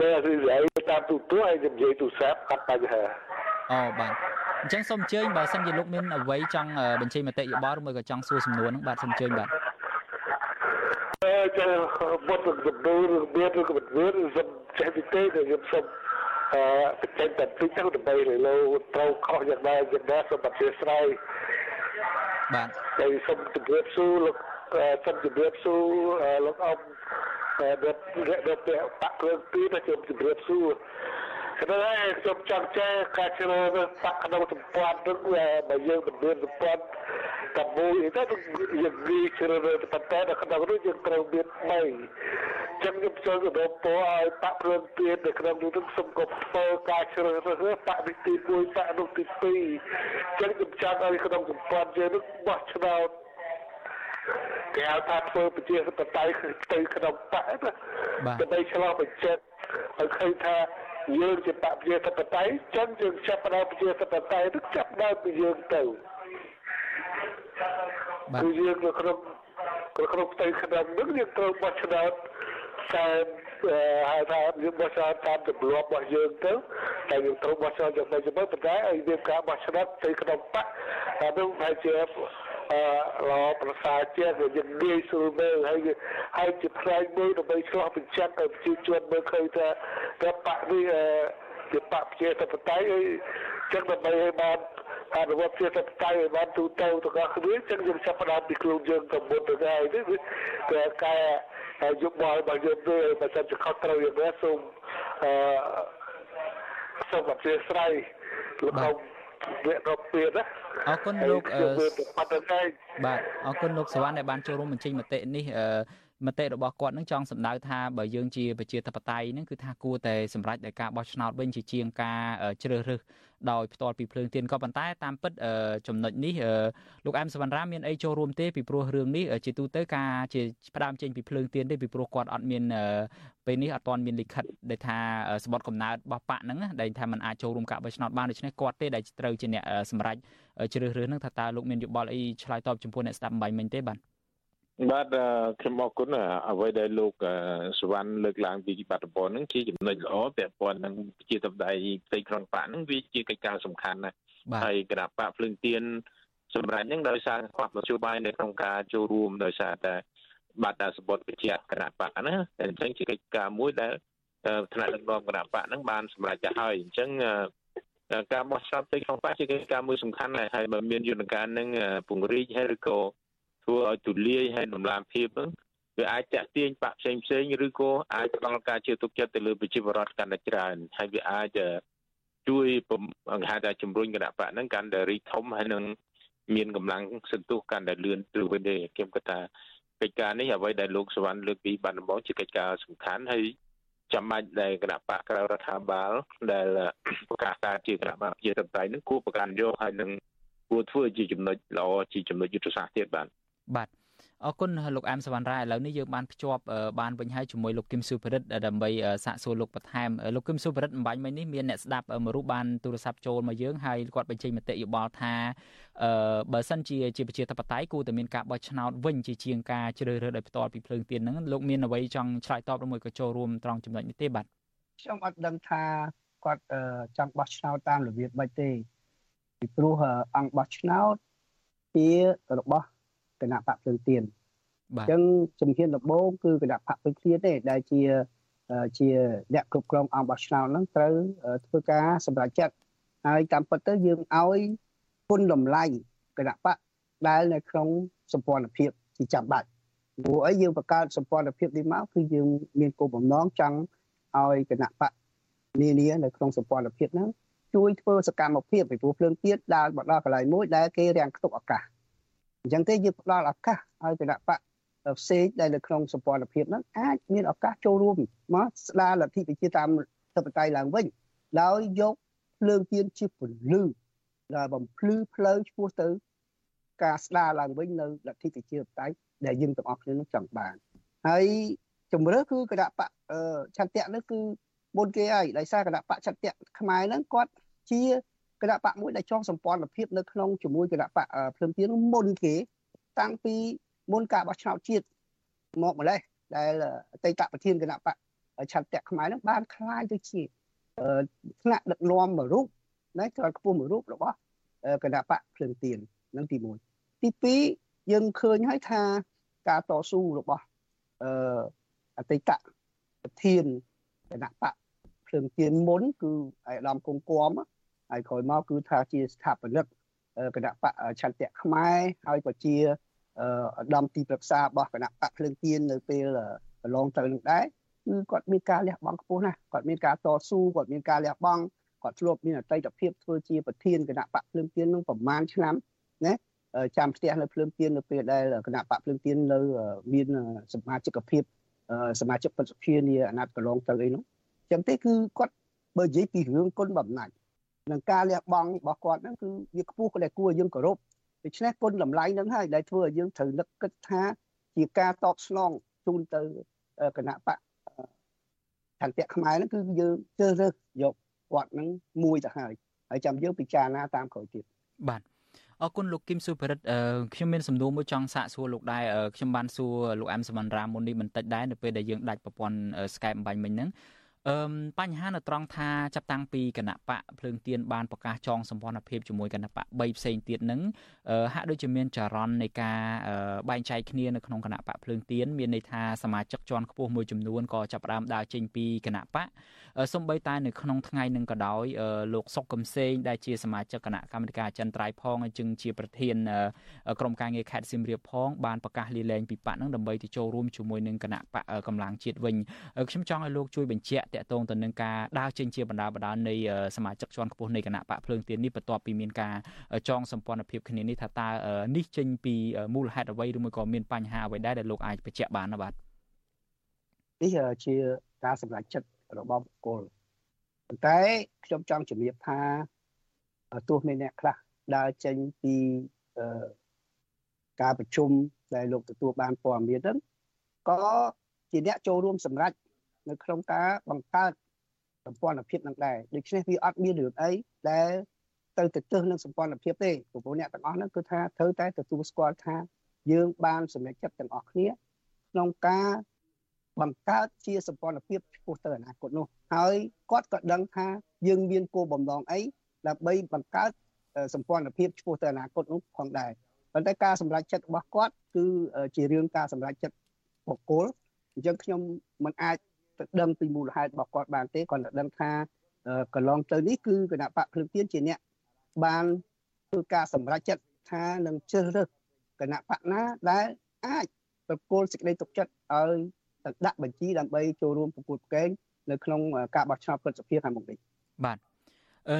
លើរីរៃតាមទូទួឲ្យខ្ញុំនិយាយទូរស័ព្ទកាត់បញ្ហាអូបាទអញ្ចឹងសូមអញ្ជើញបើសិនជាលោកមានអ្វីចង់បញ្ចេញមតិយោបល់ឬមួយក៏ចង់សួរសំណួរហ្នឹងបាទសូមអញ្ជើញបាទអឺចាបុតសំណួរមានឬក៏មិនមានសូមចេះពីទេខ្ញុំសូមអឺបញ្ចេញតែពីទៅដើម្បីលើត្រូវខុសយ៉ាងណាយ៉ាងណាសូមអធិស្ឋានបាទហើយសូមជម្រាបសួរលោក សូមជម្រាបសួរលោកអ៊ំដែលដែលបាក់គ្រឿងពីរខ្ញុំជម្រាបសួរខ្ញុំហើយខ្ញុំចង់ចេះការជ្រើសរើសបាក់ក្នុងសម្ព័ន្ធនឹងបើយើងមិនមានសម្ព័ន្ធតែមួយទេយើងនិយាយជ្រើសរើសប៉ុន្តែនៅក្នុងនោះយើងត្រូវមាន3ចឹងខ្ញុំចូលទៅពរឲ្យបាក់គ្រឿងពីរនៅក្នុងនោះនឹងសូមកុំធ្វើការជ្រើសរើសបាក់នេះទី1បាក់នោះទី2ចឹងខ្ញុំចង់ឲ្យក្នុងសម្ព័ន្ធយើងនឹងបោះឆ្នោត គេហៅថាធ្វើប្រជាធិបតេយ្យទៅក្នុងបកណាដើម្បីឆ្លោះបញ្ជាក់ឲ្យឃើញថាយើងជាបកប្រជាធិបតេយ្យចឹងយើងចាប់ផ្ដើមប្រជាធិបតេយ្យនឹងចាប់ដើមពីយើងទៅគឺយើងនៅក្នុងក្នុងផ្ទៃក្នុងនឹងយើងត្រូវបោះឆ្នោតតាមហៅថាយើងបោះឆ្នោតតាមទម្លាប់របស់យើងទៅតែយើងត្រូវបោះឆ្នោតយ៉ាងម៉េចទៅប៉ុន្តែឲ្យមានការបោះឆ្នោតទៅក្នុងបកអានោះប្រហែលជា ល្អប្រសើរជាងយើងងាយស្រួលមើលហើយហើយជាផ្នែកមួយដើម្បីឆ្លោះបញ្ចាំងឲ្យប្រជាជនមើលឃើញថាថាបកនេះជាបកប្រជាធិបតេយ្យហើយចឹងដើម្បីឲ្យបានអនុវត្តជាធិបតេយ្យឲ្យបានទូទៅទាំងអស់គ្នាចឹងយើងចាប់ផ្ដើមពីខ្លួនយើងទៅមុនទៅហើយនេះគឺការយុបល់របស់យើងទៅបើសិនជាខុសត្រូវយ៉ាងណាសូមអឺសូមអធិស្ឋានលោកអ៊ំវគ្គរកពៀនណា អរគុណលោកបាទអរគុណលោកសវណ្ណដែលបានចូលរួមបញ្ចេញមតិនេះមតិរបស់គាត់នឹងចង់សម្ដៅថាបើយើងជាប្រជាធិបតេយ្យនឹងគឺថាគួរតែសម្រេចដោយការបោះឆ្នោតវិញជាជាងការជ្រើសរើសដោយផ្ទាល់ពីភ្លើងទៀនក៏ប៉ុន្តែតាមពិតចំណុចនេះលោកអែមសវណ្ណរាមានអីចូលរួមទេពីព្រោះរឿងនេះជាទូទៅការជាផ្ដើមចេញពីភ្លើងទៀនទេពីព្រោះគាត់អត់មានពេលនេះអត់ទាន់មានលិខិតដែលថាសម្បត្តិកំណើតរបស់បកហ្នឹងដែលថាมันអាចចូលរួមការបោះឆ្នោតបានដូច្នេះគាត់ទេដែលត្រូវជាអ្នកសម្រេច ជ្រើសរើសហ្នឹងថាតើលោកមានយោបល់អីឆ្លើយតបចំពោះអ្នកស្ដាប់អំបញ្ញមិញទេបាទបាទខ្ញុំអរគុណអ្វីដែលលោកសវណ្ណលើកឡើងពីបាតុភូតហ្នឹងជាចំណុចល្អពាក់ព័ន្ធនឹងជាតបដៃផ្ទៃក្នុងបកហ្នឹងវាជាកិច្ចការសំខាន់ណាស់ហើយគណៈបកភ្លើងទៀនសម្រាប់ហ្នឹងដោយសារខ្វះមធ្យោបាយនៅក្នុងការចូលរួមដោយសារតែបាត់តែសម្បត្តិវិជាគណៈបកណាតែអញ្ចឹងជាកិច្ចការមួយដែលថ្នាក់ដឹកនាំគណៈបកហ្នឹងបានសម្រេចទៅហើយអញ្ចឹង ការបោះឆ្នោតផ្ទៃក្នុងបកជាកិច្ចការមួយសំខាន់ដែរហើយបើមានយន្តការនឹងពង្រីកហើយឬក៏ធ្វើឲ្យទូលាយហើយដំណាភាពហ្នឹងវាអាចតាក់ទាញបាក់ផ្សេងផ្សេងឬក៏អាចផ្ដល់ការជឿទុកចិត្តទៅលើប្រជាពលរដ្ឋកាន់តែច្រើនហើយវាអាចជួយបង្ហាញថាជំរុញគណៈបកហ្នឹងកាន់តែរីកធំហើយនឹងមានកម្លាំងសន្ទុះកាន់តែលឿនទៅវិញទេខ្ញុំគិតថាកិច្ចការនេះអ្វីដែលលោកសវណ្ណលើកពីបានដំបូងជាកិច្ចការសំខាន់ហើយ ចាំបាច់ដែលគណៈបកក្រៅរដ្ឋាភិបាលដែលប្រកាសការជាគណៈបកជាតបតៃនឹងគួរប្រកាន់យកហើយនឹងគួរធ្វើជាចំណុចល្អជាចំណុចយុទ្ធសាស្ត្រទៀតបាទបាទ អរគុណលោកអែមសវណ្ណរាឥឡូវនេះយើងបានភ្ជាប់បានវិញហើយជាមួយលោកគឹមសុភរិទ្ធដើម្បីសាកសួរលោកបន្ថែមលោកគឹមសុភរិទ្ធអំបញ្ញមិញនេះមានអ្នកស្ដាប់មួយរូបបានទូរស័ព្ទចូលមកយើងហើយគាត់បញ្ចេញមតិយោបល់ថាអឺបើសិនជាជាប្រជាធិបតេយ្យគួរតែមានការបោះឆ្នោតវិញជាជាងការជ្រើសរើសដោយផ្ទាល់ពីភ្លើងទៀនហ្នឹងលោកមានអ្វីចង់ឆ្លើយតបឬមួយក៏ចូលរួមត្រង់ចំណុចនេះទេបាទខ្ញុំអត់ដឹងថាគាត់ចង់បោះឆ្នោតតាមរបៀបម៉េចទេពីព្រោះអង្គបោះឆ្នោតជារបស់ គណៈបកភ្លើងទៀនអញ្ចឹងជំហានដំបូងគឺគណៈបកភ្លើងទៀនទេដែលជាជាអ្នកគ្រប់គ្រងអង្គបោះឆ្នោតហ្នឹងត្រូវធ្វើការសម្រេចចិត្តហើយតាមពិតទៅយើងឲ្យគុណតម្លៃគណៈបកដែលនៅក្នុងសម្ព័ន្ធភាពជាចាំបាច់ព្រោះអីយើងបង្កើតសម្ព័ន្ធភាពនេះមកគឺយើងមានគោលបំណងចង់ឲ្យគណៈបកនានានៅក្នុងសម្ព័ន្ធភាពហ្នឹងជួយធ្វើសកម្មភាពពីព្រោះភ្លើងទៀនដើរមកដល់កន្លែងមួយដែលគេរាំងខ្ទប់ឱកាស អញ្ចឹងទេយើងផ្ដល់ឱកាសឲ្យគណៈបកផ្សេងដែលនៅក្នុងសម្ព័ន្ធភាពហ្នឹងអាចមានឱកាសចូលរួមមកស្ដារលទ្ធិប្រជាតាមធិបតេយ្យឡើងវិញដោយយកភ្លើងទៀនជាពលឺដែលបំភ្លឺផ្លូវឆ្ពោះទៅ ការស្ដារឡើងវិញនៅលទ្ធិប្រជាធិបតេយ្យដែលយើងទាំងអស់គ្នានឹងចង់បានហើយជំរឿគឺគណៈបកឆន្ទៈនេះគឺមុនគេហើយដោយសារគណៈបកឆន្ទៈខ្មែរហ្នឹងគាត់ជា គណៈបកមួយដែលចងសម្ព័ន្ធភាពនៅក្នុងជាមួយគណៈបកភ្លឹមទៀនមុនគេតាំងពីមុនការបោះឆ្នោតជាតិមកម្លេះដែលអតីតប្រធានគណៈបកឆន្ទៈខ្មែរនឹងបានคล้ายទៅជាថ្នាក់ដឹកនាំមួយរូបណាក្រោយខ្ពស់មួយរូបរបស់គណៈបកភ្លឹងទៀននឹងទី1ទី2យើងឃើញហើយថាការតស៊ូរបស់អឺអតីតប្រធានគណៈបកភ្លឹងទៀនមុនគឺអាយដាមគង្គគំ ហើយក្រោយមកគឺថាជាស្ថាបនិកគណៈបកឆន្ទៈខ្មែរហើយក៏ជាឧត្តមទីប្រឹក្សារបស់គណៈបកភ្លើងទៀននៅពេលកន្លងទៅនឹងដែរគឺគាត់មានការលះបង់ខ្ពស់ណាស់គាត់មានការតស៊ូគាត់មានការលះបង់គាត់ធ្លាប់មានអតីតភាពធ្វើជាប្រធានគណៈបកភ្លើងទៀននឹងប្រមាណឆ្នាំណាចាំផ្ទះនៅភ្លើងទៀននៅពេលដែលគណៈបកភ្លើងទៀននៅមានសមាជិកភាពសមាជិកប្រសិទ្ធិនាអាណត្តិកន្លងទៅអីនោះចឹងទេគឺគាត់បើនិយាយពីរឿងគុណបំណាច់ នឹងការលះបង់របស់គាត់ហ្នឹងគឺវាខ្ពស់ដែលគួរយើងគោរពដូច្នេះគុណតម្លៃហ្នឹងហើយដែលធ្វើឲ្យយើងត្រូវនឹកគិតថាជាការតបស្នងជូនទៅគណៈបកឆន្ទៈខ្មែរហ្នឹងគឺយើងជ្រើសរើសយកគាត់ហ្នឹងមួយទៅហើយហើយចាំយើងពិចារណាតាមក្រោយទៀតបាទអរគុណលោកគឹមសុភរិទ្ធខ្ញុំមានសំណួរមួយចង់សាកសួរលោកដែរខ្ញុំបានសួរលោកអែមសមនរាមុននេះបន្តិចដែរនៅពេលដែលយើងដាច់ប្រព័ន្ធ Skype អំបញ្ញមិញហ្នឹង អឺបញ្ហានៅត្រង់ថាចាប់តាំងពីគណៈបកភ្លើងទៀនបានប្រកាសចងសម្ព័ន្ធភាពជាមួយគណៈបក3ផ្សេងទៀតនឹងហាក់ដូចជាមានចរន្តនៃការបែងចែកគ្នានៅក្នុងគណៈបកភ្លើងទៀនមានន័យថាសមាជិកជាន់ខ្ពស់មួយចំនួនក៏ចាប់ផ្ដើមដើរចេញពីគណៈបក សំបីតែនៅក្នុងថ្ងៃនឹងក៏ដោយលោកសុកកំសែងដែលជាសមាជិកគណៈកម្មាធិការចិនត្រៃផងហើយจึងជាប្រធានក្រុមការងារខេត្តសៀមរាបផងបានប្រកាសលាលែងពីបកនឹងដើម្បីទៅចូលរួមជាមួយនឹងគណៈបកកម្លាំងជាតិវិញខ្ញុំចង់ឲ្យលោកជួយបញ្ជាក់តកតងទៅនឹងការដើរចេញជាបណ្ដាបណ្ដានៃសមាជិកជាន់ខ្ពស់នៃគណៈបកភ្លើងទៀននេះបន្ទាប់ពីមានការចងសម្ព័ន្ធភាពគ្នានេះថាតើនេះចេញពីមូលហេតុអ្វីឬមួយក៏មានបញ្ហាអ្វីដែរដែលលោកអាចបញ្ជាក់បានណាបាទនេះជាការសម្រេចចិត្ត របស់បុគ្គលប៉ុន្តែខ្ញុំចង់ជំរាបថាទោះមានអ្នកខ្លះដើរចេញពីការប្រជុំដែលលោកទទួលបានព័ត៌មានហ្នឹងក៏ជាអ្នកចូលរួមសម្រេចនៅក្នុងការបង្កើតសម្ព័ន្ធភាពនឹងដែរដូច្នេះវាអត់មានរឿងអីដែលទៅទៅទើសនឹងសម្ព័ន្ធភាពទេព្រោះអ្នកទាំងអស់ហ្នឹងគឺថាត្រូវតែទទួលស្គាល់ថាយើងបានសម្រេចចិត្តទាំងអស់គ្នាក្នុងការ បង្កើតជាសម្ព័ន្ធភាពឆ្ពោះទៅអនាគតនោះហើយគាត់ក៏ដឹងថាយើងមានគោលបំណងអីដើម្បីបង្កើតសម្ព័ន្ធភាពឆ្ពោះទៅអនាគតនោះផងដែរប៉ុន្តែការសម្រេចចិត្តរបស់គាត់គឺជារឿងការសម្រេចចិត្តបុគ្គលអញ្ចឹងខ្ញុំមិនអាចទៅដឹងពីមូលហេតុរបស់គាត់បានទេគាត់តែដឹងថាកន្លងទៅនេះគឺគណៈបកភ្លើងទៀនជាអ្នកបានធ្វើការសម្រេចចិត្តថានឹងជ្រើសរើសគណៈបកណាដែលអាចប្រគល់សេចក្តីទុកចិត្តឲ្យ ទៅដាក់បញ្ជីដើម្បីចូលរួមប្រកួតប្រកែងនៅក្នុងការបោះឆ្នោតប្រសិទ្ធភាពខាងមុខនេះបាទ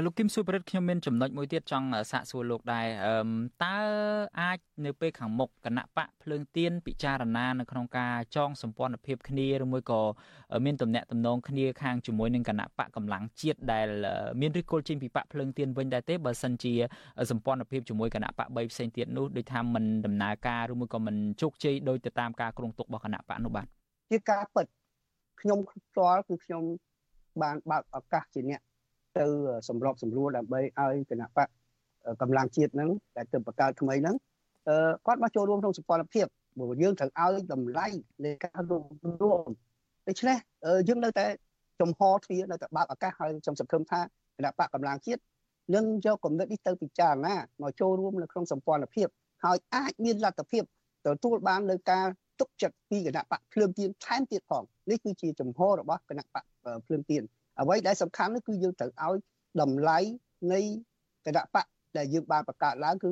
លោកគឹមសុប្រិតខ្ញុំមានចំណុចមួយទៀតចង់សាកសួរលោកដែរតើអាចនៅពេលខាងមុខគណៈបកភ្លើងទៀនពិចារណានៅក្នុងការចងសម្ព័ន្ធភាពគ្នាឬមួយក៏មានទំនាក់ទំនងគ្នាខាងជាមួយនឹងគណៈបកកម្លាំងជាតិដែលមានឫសគល់ចេញពីបកភ្លើងទៀនវិញដែរទេបើសិនជាសម្ព័ន្ធភាពជាមួយគណៈបក3ផ្សេងទៀតនោះដូចថាមិនដំណើរការឬមួយក៏មិនជោគជ័យដោយទៅតាមការគ្រោងទុករបស់គណៈបកនោះបាទ ជាការពិតខ្ញុំផ្ទាល់គឺខ្ញុំបានបើកឱកាសជាអ្នកទៅសម្របសម្រួលដើម្បីឲ្យគណៈបកកម្លាំងជាតិហ្នឹងដែលទៅបង្កើតថ្មីហ្នឹងអឺគាត់មកចូលរួមក្នុងសម្ព័ន្ធភាពព្រោះយើងត្រូវឲ្យតម្លៃនៃការរួមរួមដូច្នេះយើងនៅតែចំហទ្វារនៅតែបើកឱកាសឲ្យខ្ញុំសង្ឃឹមថាគណៈបកកម្លាំងជាតិនឹងយកគំនិតនេះទៅពិចារណាមកចូលរួមនៅក្នុងសម្ព័ន្ធភាពហើយអាចមានលទ្ធភាពទទួលបាននៅការ ទុកចិត្តពីគណៈបកភ្លើងទៀនថែមទៀតផងនេះគឺជាចំហរបស់គណៈបកភ្លើងទៀនអ្វីដែលសំខាន់នោះគឺយើងត្រូវឲ្យតម្លៃនៃគណៈបកដែលយើងបានបង្កើតឡើងគឺ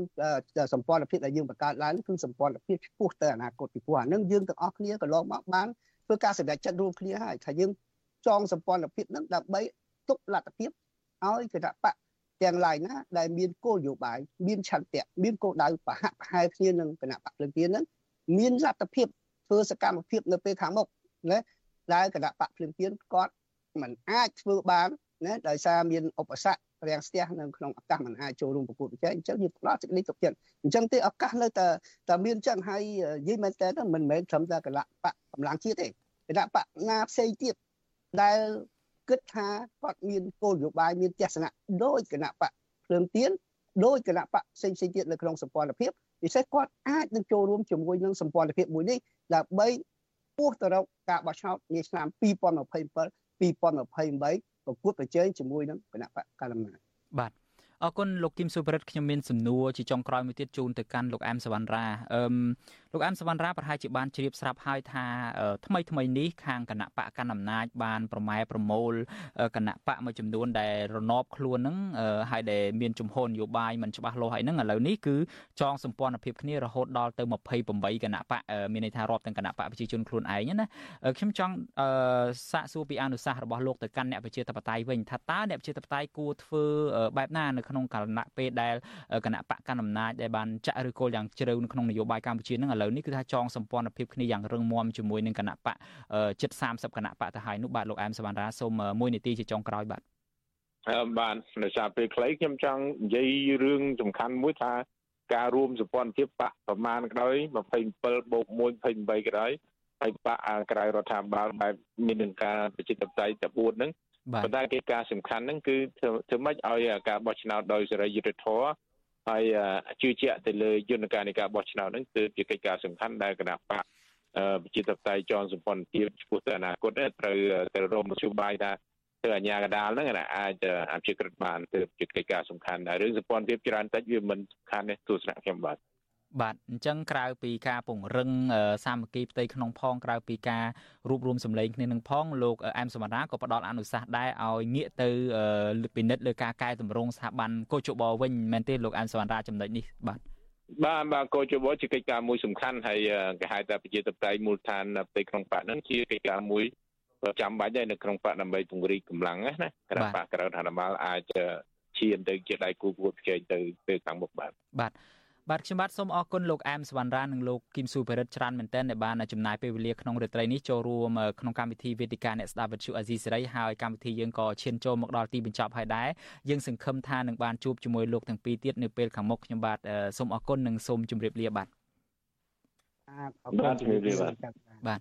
សម្ព័ន្ធភាពដែលយើងបង្កើតឡើងគឺសម្ព័ន្ធភាពឆ្ពោះទៅអនាគតពីព្រោះអានឹងយើងទាំងអស់គ្នាកន្លងមកបានធ្វើការសម្រេចចិត្តរួមគ្នាហើយថាយើងចងសម្ព័ន្ធភាពនឹងដើម្បីទុកលទ្ធភាពឲ្យគណៈបកទាំងឡាយណាដែលមានគោលនយោបាយមានឆន្ទៈមានគោលដៅប្រហាក់ប្រហែលគ្នានឹងគណៈបកភ្លឹងទៀនហ្នឹង មានលទ្ធភាពធ្វើសកម្មភាពនៅពេលខាងមុខណាដែលគណៈបកភ្លឹងទៀនគាត់មិនអាចធ្វើបានណាដោយសារមានឧបសគ្គរាំងស្ទះនៅក្នុងឱកាសមិនអាចចូលរួមប្រកួតប្រជែងអញ្ចឹងយើងផ្ដល់សេចក្តីទុកចិត្តអញ្ចឹងទេឱកាសនៅតែតែមានអញ្ចឹងហើយនិយាយមែនតើមិនមែនត្រឹមតែគណៈបកកម្លាំងជាតិទេគណៈបកណាផ្សេងទៀតដែលគិតថាគាត់មានគោលនយោបាយមានទស្សនៈដោយគណៈបកភ្លើងទៀនដោយគណៈបកផ្សេងផ្សេងទៀតនៅក្នុងសម្ព័ន្ធភាព ពិសេសគាត់អាចនឹងចូលរួមជាមួយនឹងសម្ព័ន្ធភាពមួយនេះដើម្បីពោះទៅរកការបោះឆ្នោតនាឆ្នាំ2027 2028ប្រកួតប្រជែងជាមួយនឹងគណៈបកកណ្ដាលអំណាចបាទ អរគុណលោកគឹមសុប្រិតខ្ញុំមានសំណួរជាចុងក្រោយមួយទៀតជូនទៅកាន់លោកអែមសវណ្ណរាអឺលោកអែមសវណ្ណរាប្រហែលជាបានជ្រាបស្រាប់ហើយថាថ្មីថ្មីនេះខាងគណៈបកកណ្ដាលអំណាចបានប្រម៉ែប្រមូលគណៈបកមួយចំនួនដែលរណបខ្លួនហ្នឹងហើយដែលមានជំហរនយោបាយមិនច្បាស់លាស់ហើយហ្នឹងឥឡូវនេះគឺចងសម្ព័ន្ធភាពគ្នារហូតដល់ទៅ28គណៈបកមានន័យថារាប់ទាំងគណៈបកប្រជាជនខ្លួនឯងណាខ្ញុំចង់សាកសួរពីអនុសាសន៍របស់លោកទៅកាន់អ្នកប្រជាធិបតេយ្យវិញថាតើអ្នកប្រជាធិបតេយ្យគួរធ្វើបែបណានៅក្នុងកាលៈពេលដែលគណៈបកកណ្ដាលអំណាចដែលបានចាក់ឬគល់យ៉ាងជ្រៅនៅក្នុងនយោបាយកម្ពុជានឹងឥឡូវនេះគឺថាចងសម្ព័ន្ធភាពគ្នាយ៉ាងរឹងមាំជាមួយនឹងគណៈបកជិត30គណៈបកទៅហើយនោះបាទលោកអែមសវណ្ណរាសូមមួយនាទីជាចុងក្រោយបាទអឺបាទដោយសារពេលខ្លីខ្ញុំចង់និយាយរឿងសំខាន់មួយថាការរួមសម្ព័ន្ធភាពបកប្រមាណក៏ដោយ27បូក1 28ក៏ដោយ ហើយបកក្រៅរដ្ឋាភិបាលបែបមាននឹងការប្រជាធិបតេយ្យតែ4ហ្នឹងប៉ុន្តែកិច្ចការសំខាន់ហ្នឹងគឺធ្វើម៉េចឲ្យការបោះឆ្នោតដោយសេរីយុត្តិធម៌ហើយជឿជាក់ទៅលើយន្តការនៃការបោះឆ្នោតហ្នឹងគឺជាកិច្ចការសំខាន់ដែលគណៈបកប្រជាធិបតេយ្យចងសម្ព័ន្ធភាពចំពោះទៅអនាគតត្រូវទៅរមនយោបាយថាធ្វើអាញាកដាលហ្នឹងអាចអភិក្រិតបានទៅជាកិច្ចការសំខាន់ដែររឿងសម្ព័ន្ធភាពច្រើនតិចវាមិនសំខាន់ទេទស្សនៈខ្ញុំបាទ បាទអញ្ចឹងក្រៅពីការពង្រឹងសាមគ្គីផ្ទៃក្នុងផងក្រៅពីការរួបរวมសម្លេងគ្នានឹងផងលោកអែមសមរាក៏ផ្ដល់អនុសាសន៍ដែរឲ្យងាកទៅពិនិត្យលើការកែតម្រង់ស្ថាប័នកោជបវិញមែនទេលោកអែមសមរាចំណុចនេះបាទបាទបាទកោជបជាកិច្ចការមួយសំខាន់ហើយគេហៅថាប្រជាធិបតេយ្យមូលដ្ឋានផ្ទៃក្នុងបកហ្នឹងជាកិច្ចការមួយចាំបាច់ដែរនៅក្នុងបកដើម្បីពង្រីកកម្លាំងណាគណៈបកក្រៅរដ្ឋាភិបាលអាចឈានទៅជាដៃគូគួរប្រជែងទៅពេលខាងមុខបាទបាទ បាទខ្ញុំបាទសូមអរគុណលោកអែមសវណ្ណរានិងលោកគឹមស៊ូបរិទ្ធច្រើនមែនទែនដែលបានចំណាយពេលវេលាក្នុងរាត្រីនេះចូលរួមក្នុងកម្មវិធីវេទិកាអ្នកស្ដាប់វិទ្យុអាស៊ីសេរីហើយកម្មវិធីយើងក៏ឈានចូលមកដល់ទីបញ្ចប់ហើយដែរយើងសង្ឃឹមថានឹងបានជួបជាមួយលោកទាំងពីរទៀតនៅពេលខាងមុខខ្ញុំបាទសូមអរគុណនិងសូមជម្រាបលាបាទបាទជម្រាបលាបាទបាទ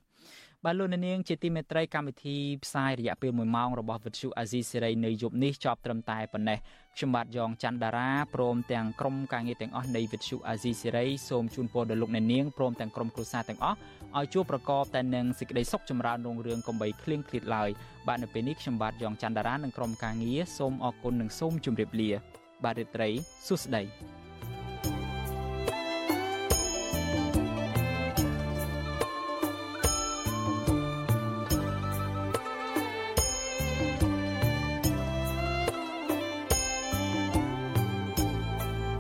បាទលោកនាងជាទីមេត្រីកម្មវិធីផ្សាយរយៈពេល1ម៉ោងរបស់វិទ្យុអាស៊ីសេរីនៅយប់នេះចប់ត្រឹមតែប៉ុណ្ណេះខ្ញុំបាទយ៉ងច័ន្ទដារាព្រមទាំងក្រុមការងារទាំងអស់នៃវិទ្យុអាស៊ីសេរីសូមជូនពរដល់លោកអ្នកនាងព្រមទាំងក្រុមគ្រួសារទាំងអស់ឲ្យជួបប្រកបតែនឹងសេចក្តីសុខចម្រើនរុងរឿងកំបីគ្លៀងគ្លាតឡើយបាទនៅពេលនេះខ្ញុំបាទយ៉ងច័ន្ទដារានិងក្រុមការងារសូមអរគុណនិងសូមជម្រាបលា បាទរាត្រីសួស្តី